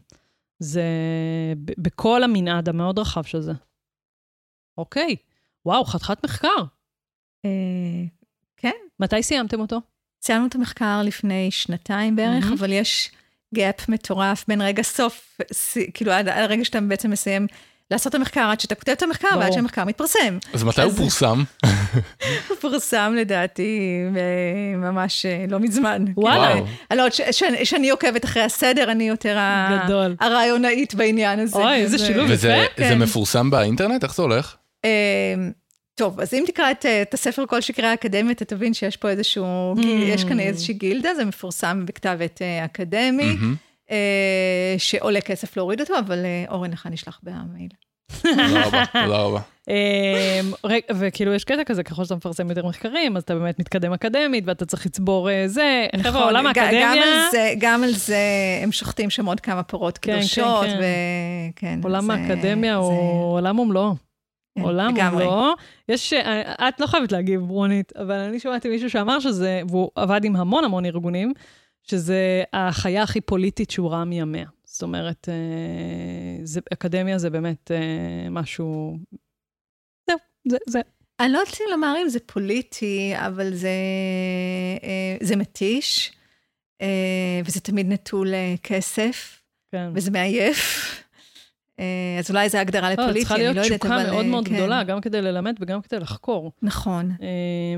Speaker 1: זה ב- בכל המנעד המאוד רחב של זה. אוקיי, וואו, חתיכת מחקר.
Speaker 2: אה, כן.
Speaker 1: מתי סיימתם אותו?
Speaker 2: סיימנו את המחקר לפני שנתיים בערך,
Speaker 1: מהמם.
Speaker 2: אבל יש gap מטורף בין רגע סוף, ס- כאילו עד הרגע שאתה בעצם מסיים לעשות את המחקר, עד שאתה כותב את המחקר ועד. שהמחקר מתפרסם.
Speaker 3: אז מתי הוא פורסם?
Speaker 2: הוא פורסם לדעתי אה, ממש אה, לא מזמן.
Speaker 1: וואלה.
Speaker 2: כאילו, אני לא יודעת, ש- ש- שאני עוקבת אחרי הסדר, אני יותר
Speaker 1: גדול.
Speaker 2: הרעיונאית בעניין הזה.
Speaker 1: אוי, איזה שילוב.
Speaker 2: אה,
Speaker 3: וזה
Speaker 2: כן.
Speaker 3: זה מפורסם באינטרנט? איך זה הולך?
Speaker 2: אה, טוב, אז אם תקרא את, את הספר כל שקרי האקדמיה, אתה תבין שיש פה איזשהו, גיל, יש כאן איזושהי גילדה, זה מפורסם בכתב עת אקדמי,
Speaker 3: מהמם.
Speaker 2: אה, שעולה כסף להוריד אותו, אבל אה, אורן, לך נשלח במייל.
Speaker 3: תודה רבה, תודה רבה.
Speaker 1: אמ, וכאילו יש קטע כזה, ככל שאתה מפרסם יותר מחקרים, אז אתה באמת מתקדם אקדמית, ואתה צריך לצבור אה, זה. חבר'ה, עולם
Speaker 2: נכון, גם
Speaker 1: האקדמיה,
Speaker 2: גם על זה הם שוחטים שם עוד כמה פרות
Speaker 1: כן,
Speaker 2: קדושות,
Speaker 1: כן, כן.
Speaker 2: וכן.
Speaker 1: עולם
Speaker 2: זה-
Speaker 1: האקדמיה הוא עולם ומלואו.
Speaker 2: כן,
Speaker 1: עולם. ומלואו. יש, את לא חייבת להגיב, רונית, אבל אני שמעתי מישהו שאמר שזה, והוא עבד עם המון המון ארגונים, שזה החיה הכי פוליטית שהוא ראה מימיה. זאת אומרת, אה, זה, אקדמיה זה באמת אה, משהו... זהו, זה, זה.
Speaker 2: אני לא יודעת אם לומר אם זה פוליטי, אבל זה, אה, זה מתיש, וזה תמיד נטול כסף,
Speaker 1: כן.
Speaker 2: וזה מעייף. אה, אז אולי זו הגדרה
Speaker 1: לא,
Speaker 2: לפוליטי,
Speaker 1: צריכה
Speaker 2: אני
Speaker 1: להיות
Speaker 2: לא יודעת,
Speaker 1: תשוקה
Speaker 2: אבל...
Speaker 1: מאוד
Speaker 2: אה,
Speaker 1: מאוד
Speaker 2: כן.
Speaker 1: גדולה, גם כדי ללמד וגם כדי לחקור.
Speaker 2: נכון.
Speaker 1: אה,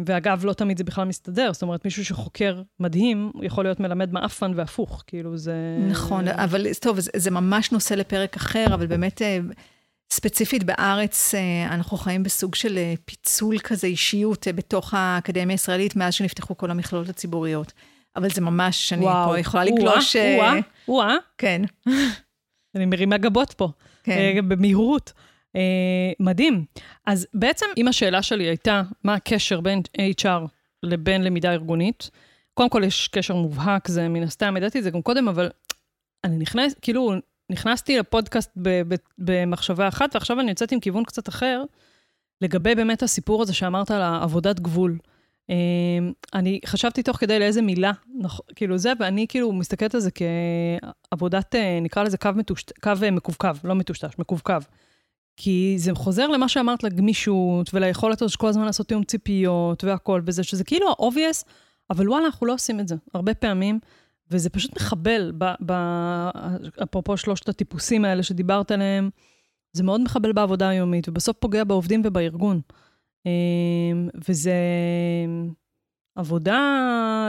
Speaker 1: ואגב, לא תמיד זה בכלל מסתדר, זאת אומרת, מישהו שחוקר מדהים, יכול להיות מלמד מעפן והפוך, כאילו זה...
Speaker 2: נכון, אבל טוב, זה, זה ממש נושא לפרק אחר, אבל באמת, ספציפית בארץ, אנחנו חיים בסוג של פיצול כזה אישיות בתוך האקדמיה הישראלית, מאז שנפתחו כל המכללות הציבוריות. אבל זה ממש, אני פה יכולה לגלוש... אה,
Speaker 1: או-אה, או-אה,
Speaker 2: כן,
Speaker 1: אני מרימה גבות פה,
Speaker 2: כן.
Speaker 1: אה, במהירות. אה, מדהים. אז בעצם, אם השאלה שלי הייתה, מה הקשר בין HR לבין למידה ארגונית, קודם כל יש קשר מובהק, זה מן הסתם, ידעתי את זה גם קודם, אבל אני נכנס, כאילו, נכנסתי לפודקאסט ב- ב- במחשבה אחת, ועכשיו אני יוצאת עם כיוון קצת אחר, לגבי באמת הסיפור הזה שאמרת על העבודת גבול. אה, אני חשבתי תוך כדי לאיזה מילה, כאילו זה, ואני כאילו מסתכלת על זה כעבודת, אה, נקרא לזה קו, מטוש... קו אה, מקווקו, לא מטושטש, מקווקו. כי זה חוזר למה שאמרת לגמישות, וליכולת הזאת כל הזמן לעשות תיאום ציפיות והכל, וזה שזה כאילו ה-obvious, אבל וואלה, אנחנו לא עושים את זה הרבה פעמים, וזה פשוט מחבל, ב, ב, אפרופו שלושת הטיפוסים האלה שדיברת עליהם, זה מאוד מחבל בעבודה היומית, ובסוף פוגע בעובדים ובארגון. אה, וזה עבודה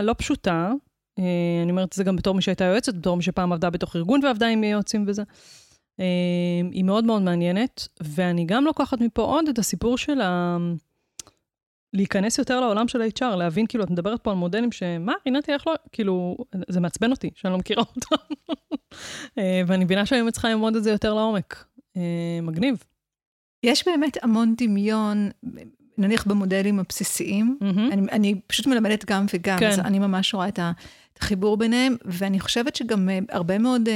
Speaker 1: לא פשוטה, אה, אני אומרת את זה גם בתור מי שהייתה יועצת, בתור מי שפעם עבדה בתוך ארגון ועבדה עם יועצים וזה. אה, היא מאוד מאוד מעניינת, ואני גם לוקחת מפה עוד את הסיפור של ה... להיכנס יותר לעולם של ה-HR, להבין, כאילו, את מדברת פה על מודלים שמה, רינתי, איך לא, כאילו, זה מעצבן אותי שאני לא מכירה אותם. אה, ואני מבינה באמת צריכה ללמוד את זה יותר לעומק. אה, מגניב.
Speaker 2: יש באמת המון דמיון, נניח במודלים הבסיסיים.
Speaker 1: מהמם.
Speaker 2: אני, אני פשוט מלמדת גם וגם,
Speaker 1: כן.
Speaker 2: אז אני ממש רואה את החיבור ביניהם, ואני חושבת שגם אה, הרבה מאוד אה,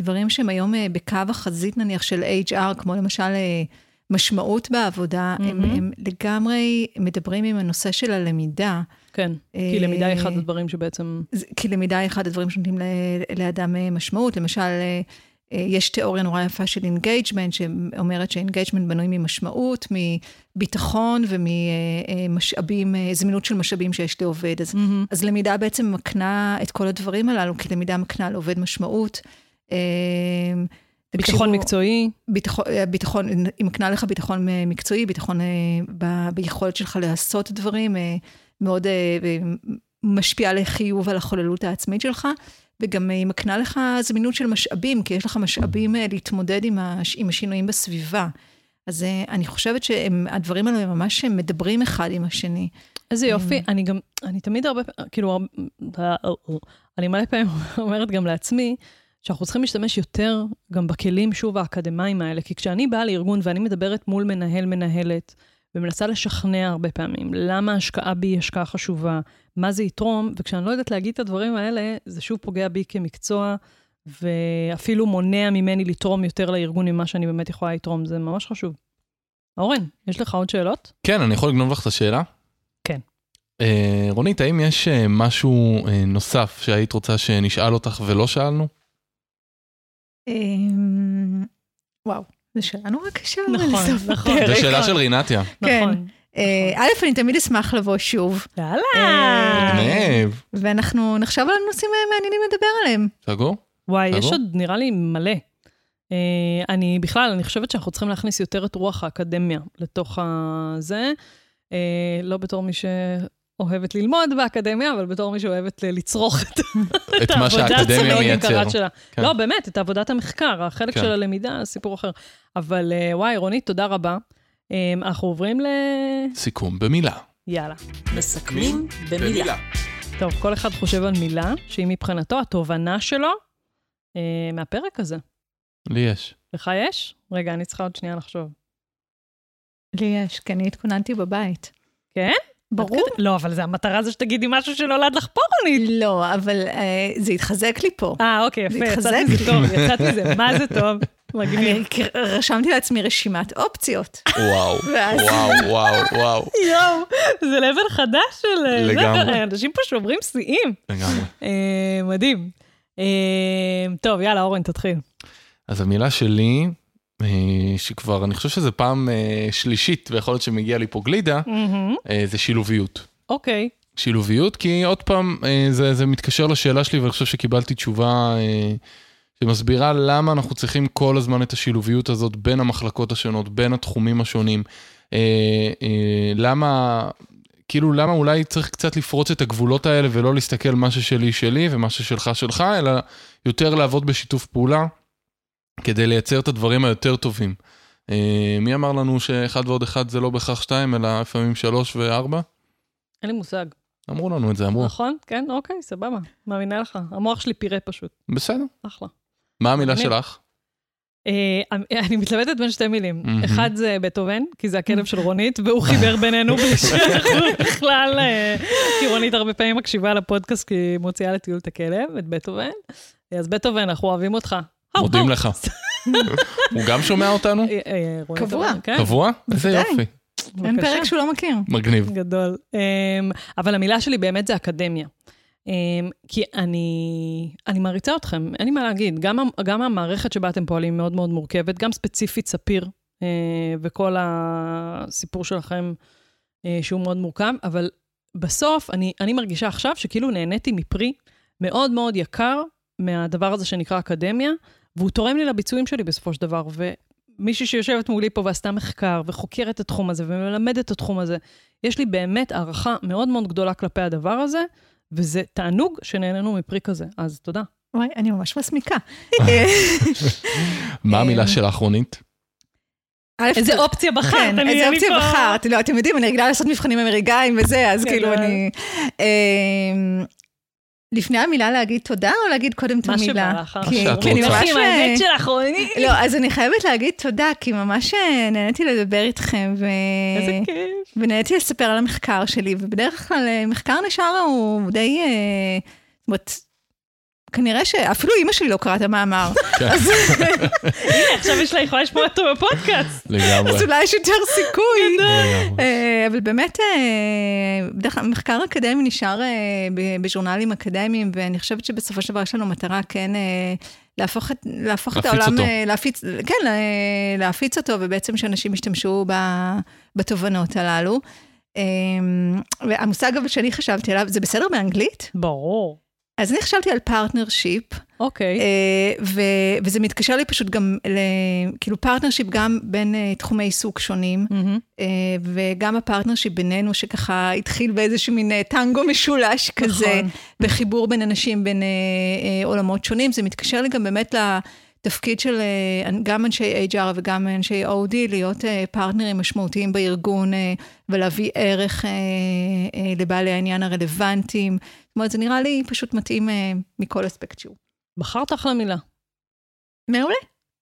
Speaker 2: דברים שהם היום אה, בקו החזית, נניח, של HR, כמו למשל משמעות בעבודה, הם,
Speaker 1: מהמם.
Speaker 2: הם לגמרי מדברים עם הנושא של הלמידה.
Speaker 1: כן, כי למידה היא אחד הדברים שבעצם...
Speaker 2: כי למידה היא אחד הדברים שנותנים לאדם משמעות. למשל, יש תיאוריה נורא יפה של engagement, שאומרת ש engagement בנוי ממשמעות, מביטחון וממשאבים, אה, זמינות של משאבים שיש לעובד. אז,
Speaker 1: מהמם.
Speaker 2: אז למידה בעצם מקנה את כל הדברים הללו, כי למידה מקנה לעובד משמעות. אה,
Speaker 1: ביטחון
Speaker 2: תקשיבו,
Speaker 1: מקצועי,
Speaker 2: ביטחון, אה, ביטחון, היא מקנה לך ביטחון אה, מקצועי, ביטחון אה, ב- ביכולת שלך לעשות דברים, אה, מאוד אה, אה, משפיעה לחיוב על החוללות העצמית שלך. וגם היא מקנה לך זמינות של משאבים, כי יש לך משאבים אה, להתמודד עם, הש, עם השינויים בסביבה. אז אה, אני חושבת שהדברים האלו הם ממש מדברים אחד עם השני.
Speaker 1: איזה יופי, אני גם, אני תמיד הרבה, פעמים, כאילו, אני מלא פעמים אומרת גם לעצמי, שאנחנו צריכים להשתמש יותר גם בכלים, שוב, האקדמיים האלה. כי כשאני באה לארגון ואני מדברת מול מנהל, מנהלת, ומנסה לשכנע הרבה פעמים למה ההשקעה בי היא השקעה חשובה, מה זה יתרום, וכשאני לא יודעת להגיד את הדברים האלה, זה שוב פוגע בי כמקצוע, ואפילו מונע ממני לתרום יותר לארגון ממה שאני באמת יכולה לתרום, זה ממש חשוב. אורן, יש לך עוד שאלות?
Speaker 3: כן, אני יכול לגנוב לך את השאלה?
Speaker 1: כן.
Speaker 3: אה, רונית, האם יש אה, משהו אה, נוסף שהיית רוצה שנשאל אותך ולא שאלנו?
Speaker 2: אמ, וואו, זו שאלה נורא קשה.
Speaker 1: נכון, נכון.
Speaker 3: זו שאלה של רינתיה.
Speaker 2: כן.
Speaker 1: נכון.
Speaker 2: אה, א', אני תמיד אשמח לבוא שוב.
Speaker 1: יאללה.
Speaker 2: אה,
Speaker 3: מגניב.
Speaker 2: ואנחנו נחשוב על הנושאים המעניינים לדבר עליהם.
Speaker 3: סגור?
Speaker 1: וואי, יש? עוד נראה לי מלא. Uh, אני בכלל, אני חושבת שאנחנו צריכים להכניס יותר את רוח האקדמיה לתוך הזה. לא בתור מי שאוהבת ללמוד באקדמיה, אבל בתור מי שאוהבת לצרוך את,
Speaker 3: את מה
Speaker 1: העבודה
Speaker 3: שהאקדמיה
Speaker 1: הצמאית
Speaker 3: מייצר.
Speaker 1: יקרה שלה.
Speaker 3: כן.
Speaker 1: לא, באמת, את עבודת המחקר, החלק
Speaker 3: כן.
Speaker 1: של הלמידה, סיפור אחר. אבל uh, וואי, רונית, תודה רבה. Um, אנחנו עוברים ל...
Speaker 3: סיכום במילה.
Speaker 1: יאללה.
Speaker 5: מסכמים במילה.
Speaker 1: טוב, כל אחד חושב על מילה, שהיא מבחינתו התובנה שלו uh, מהפרק הזה.
Speaker 3: לי יש.
Speaker 1: לך יש? רגע, אני צריכה עוד שנייה לחשוב.
Speaker 2: לי יש, כי אני התכוננתי בבית.
Speaker 1: כן?
Speaker 2: ברור.
Speaker 1: לא, אבל זה המטרה זה שתגידי משהו שנולד לך פה, רונית.
Speaker 2: לא, אבל אה, זה התחזק לי פה.
Speaker 1: אה, אוקיי,
Speaker 2: זה
Speaker 1: יפה,
Speaker 2: התחזק
Speaker 1: יצאתי מזה טוב, יצאתי מזה, מה זה טוב? מגניב.
Speaker 2: אני רשמתי לעצמי רשימת אופציות.
Speaker 3: וואו,
Speaker 2: ואז-
Speaker 3: וואו, וואו, וואו.
Speaker 1: יואו, זה לבל חדש של... אה, זה,
Speaker 3: לגמרי.
Speaker 1: אנשים פה שוברים שיאים.
Speaker 3: לגמרי.
Speaker 1: אה, מדהים. אה, טוב, יאללה, אורן, תתחיל.
Speaker 3: אז המילה שלי, אה, שכבר, אני חושב שזה פעם אה, שלישית, ויכול להיות שמגיע לי פה גלידה,
Speaker 1: מהמם,
Speaker 3: אה, זה שילוביות.
Speaker 1: אוקיי.
Speaker 3: שילוביות, כי עוד פעם, אה, זה, זה מתקשר לשאלה שלי, ואני חושב שקיבלתי תשובה אה, שמסבירה למה אנחנו צריכים כל הזמן את השילוביות הזאת בין המחלקות השונות, בין התחומים השונים. אה, אה, למה, כאילו, למה אולי צריך קצת לפרוץ את הגבולות האלה ולא להסתכל מה ששלי שלי ומה ששלך שלך, אלא יותר לעבוד בשיתוף פעולה כדי לייצר את הדברים היותר טובים. אה, מי אמר לנו שאחד ועוד אחד זה לא בהכרח שתיים, אלא לפעמים שלוש וארבע?
Speaker 1: אין לי מושג.
Speaker 3: אמרו לנו את זה, אמרו.
Speaker 1: נכון? כן? אוקיי, סבבה. מאמינה לך. המוח שלי פירה פשוט.
Speaker 3: בסדר.
Speaker 1: אחלה.
Speaker 3: מה המילה
Speaker 1: מגניב.
Speaker 3: שלך?
Speaker 1: אה, אני מתלבטת בין שתי מילים.
Speaker 3: מהמם.
Speaker 1: אחד זה בטהובן, כי זה הכלב של רונית, והוא חיבר בינינו בלי שאנחנו בכלל... אה, כי רונית הרבה פעמים מקשיבה לפודקאסט, כי היא מוציאה לטיול את הכלב, את בטהובן. אז בטהובן, אנחנו אוהבים אותך.
Speaker 3: מודים לך. הוא גם שומע אותנו?
Speaker 1: אה, אה,
Speaker 2: קבוע.
Speaker 1: כן,
Speaker 3: קבוע? איזה. יופי.
Speaker 2: אין. פרק שהוא לא מכיר.
Speaker 3: מגניב.
Speaker 1: גדול. Um, אבל המילה שלי באמת זה אקדמיה. Um, כי אני, אני מעריצה אתכם, אין לי מה להגיד. גם, גם המערכת שבה אתם פועלים מאוד מאוד מורכבת, גם ספציפית ספיר uh, וכל הסיפור שלכם uh, שהוא מאוד מורכב, אבל בסוף אני, אני מרגישה עכשיו שכאילו נהניתי מפרי מאוד מאוד יקר מהדבר הזה שנקרא אקדמיה, והוא תורם לי לביצועים שלי בסופו של דבר. ומישהי שיושבת מולי פה ועשתה מחקר וחוקרת את התחום הזה ומלמדת את התחום הזה, יש לי באמת הערכה מאוד מאוד גדולה כלפי הדבר הזה, וזה תענוג שנהנינו מפרי כזה. אז תודה.
Speaker 2: וואי, אני ממש מסמיקה.
Speaker 3: מה
Speaker 2: אה,
Speaker 3: המילה שלך, רונית?
Speaker 2: א',
Speaker 1: איזה אופציה בחרת?
Speaker 2: כן,
Speaker 1: אני-
Speaker 2: איזה אופציה בחרת? לא, אתם יודעים, אני רגילה לעשות מבחנים אמריקאים וזה, אז
Speaker 1: גדול.
Speaker 2: כאילו אני... לפני המילה להגיד תודה או להגיד קודם את
Speaker 1: מה
Speaker 2: המילה?
Speaker 1: שבא לך.
Speaker 2: כי-
Speaker 3: מה
Speaker 2: אני. ממש...
Speaker 1: עם האמת שלך, רונית.
Speaker 2: לא, אז אני חייבת להגיד תודה, כי ממש אה, נהניתי לדבר איתכם, ו...
Speaker 1: איזה כיף.
Speaker 2: ונהניתי לספר על המחקר שלי, ובדרך כלל אה, מחקר נשאר הוא די... אה, זאת אומרת, כנראה שאפילו אימא שלי לא קראה את המאמר,
Speaker 3: כן.
Speaker 2: אז
Speaker 1: הנה, עכשיו יש לה יכולה לשמוע אותו בפודקאסט.
Speaker 3: לגמרי.
Speaker 2: אז אולי יש יותר סיכוי.
Speaker 3: לגמרי.
Speaker 2: אה, אבל באמת, אה, בדרך כלל מחקר אקדמי נשאר אה, ב- בז'ורנלים אקדמיים, ואני חושבת שבסופו של דבר יש לנו מטרה כן להפוך את, להפוך את
Speaker 3: להפיץ
Speaker 2: העולם,
Speaker 3: אותו.
Speaker 2: להפיץ, כן, לה- להפיץ אותו, ובעצם שאנשים ישתמשו ב- בתובנות הללו. והמושג אבל שאני חשבתי עליו, זה בסדר באנגלית?
Speaker 1: ברור.
Speaker 2: אז אני חשבתי על partnership,
Speaker 1: אוקיי.
Speaker 2: אה, ו- וזה מתקשר לי פשוט גם, ל- כאילו partnership גם בין אה, תחומי עיסוק שונים,
Speaker 1: מהמם.
Speaker 2: אה, וגם ה partnership בינינו, שככה התחיל באיזשהו מין טנגו משולש כזה,
Speaker 1: נכון.
Speaker 2: בחיבור בין אנשים, בין אה, אה, עולמות שונים. זה מתקשר לי גם באמת לתפקיד של אה, גם אנשי HR וגם אנשי OD, להיות פרטנרים משמעותיים בארגון ולהביא ערך לבעלי העניין הרלוונטיים. זאת אומרת, זה נראה לי פשוט מתאים אה, מכל אספקט שהוא.
Speaker 1: בחרת אחלה מילה.
Speaker 2: מעולה.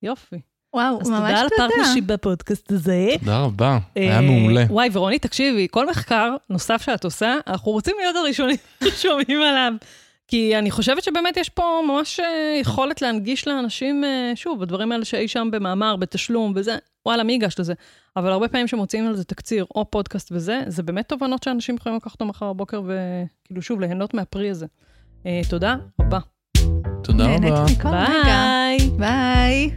Speaker 1: יופי.
Speaker 2: וואו,
Speaker 1: אז
Speaker 2: ממש
Speaker 1: תודה על
Speaker 2: תודה.
Speaker 1: ה partnership בפודקאסט הזה.
Speaker 3: תודה רבה, היה
Speaker 1: אה,
Speaker 3: מעולה.
Speaker 1: וואי, ורוני, תקשיבי, כל מחקר נוסף שאת עושה, אנחנו רוצים להיות הראשונים ששומעים עליו. כי אני חושבת שבאמת יש פה ממש אה, יכולת להנגיש לאנשים, אה, שוב, בדברים האלה שאי שם במאמר, בתשלום וזה, וואלה, מי ייגש לזה? אבל הרבה פעמים שמוציאים על זה תקציר או פודקאסט וזה, זה באמת תובנות שאנשים יכולים לקחת אותם מחר בבוקר וכאילו, שוב, ליהנות מהפרי הזה. אה, תודה רבה.
Speaker 3: תודה רבה.
Speaker 1: ביי.
Speaker 2: ביי.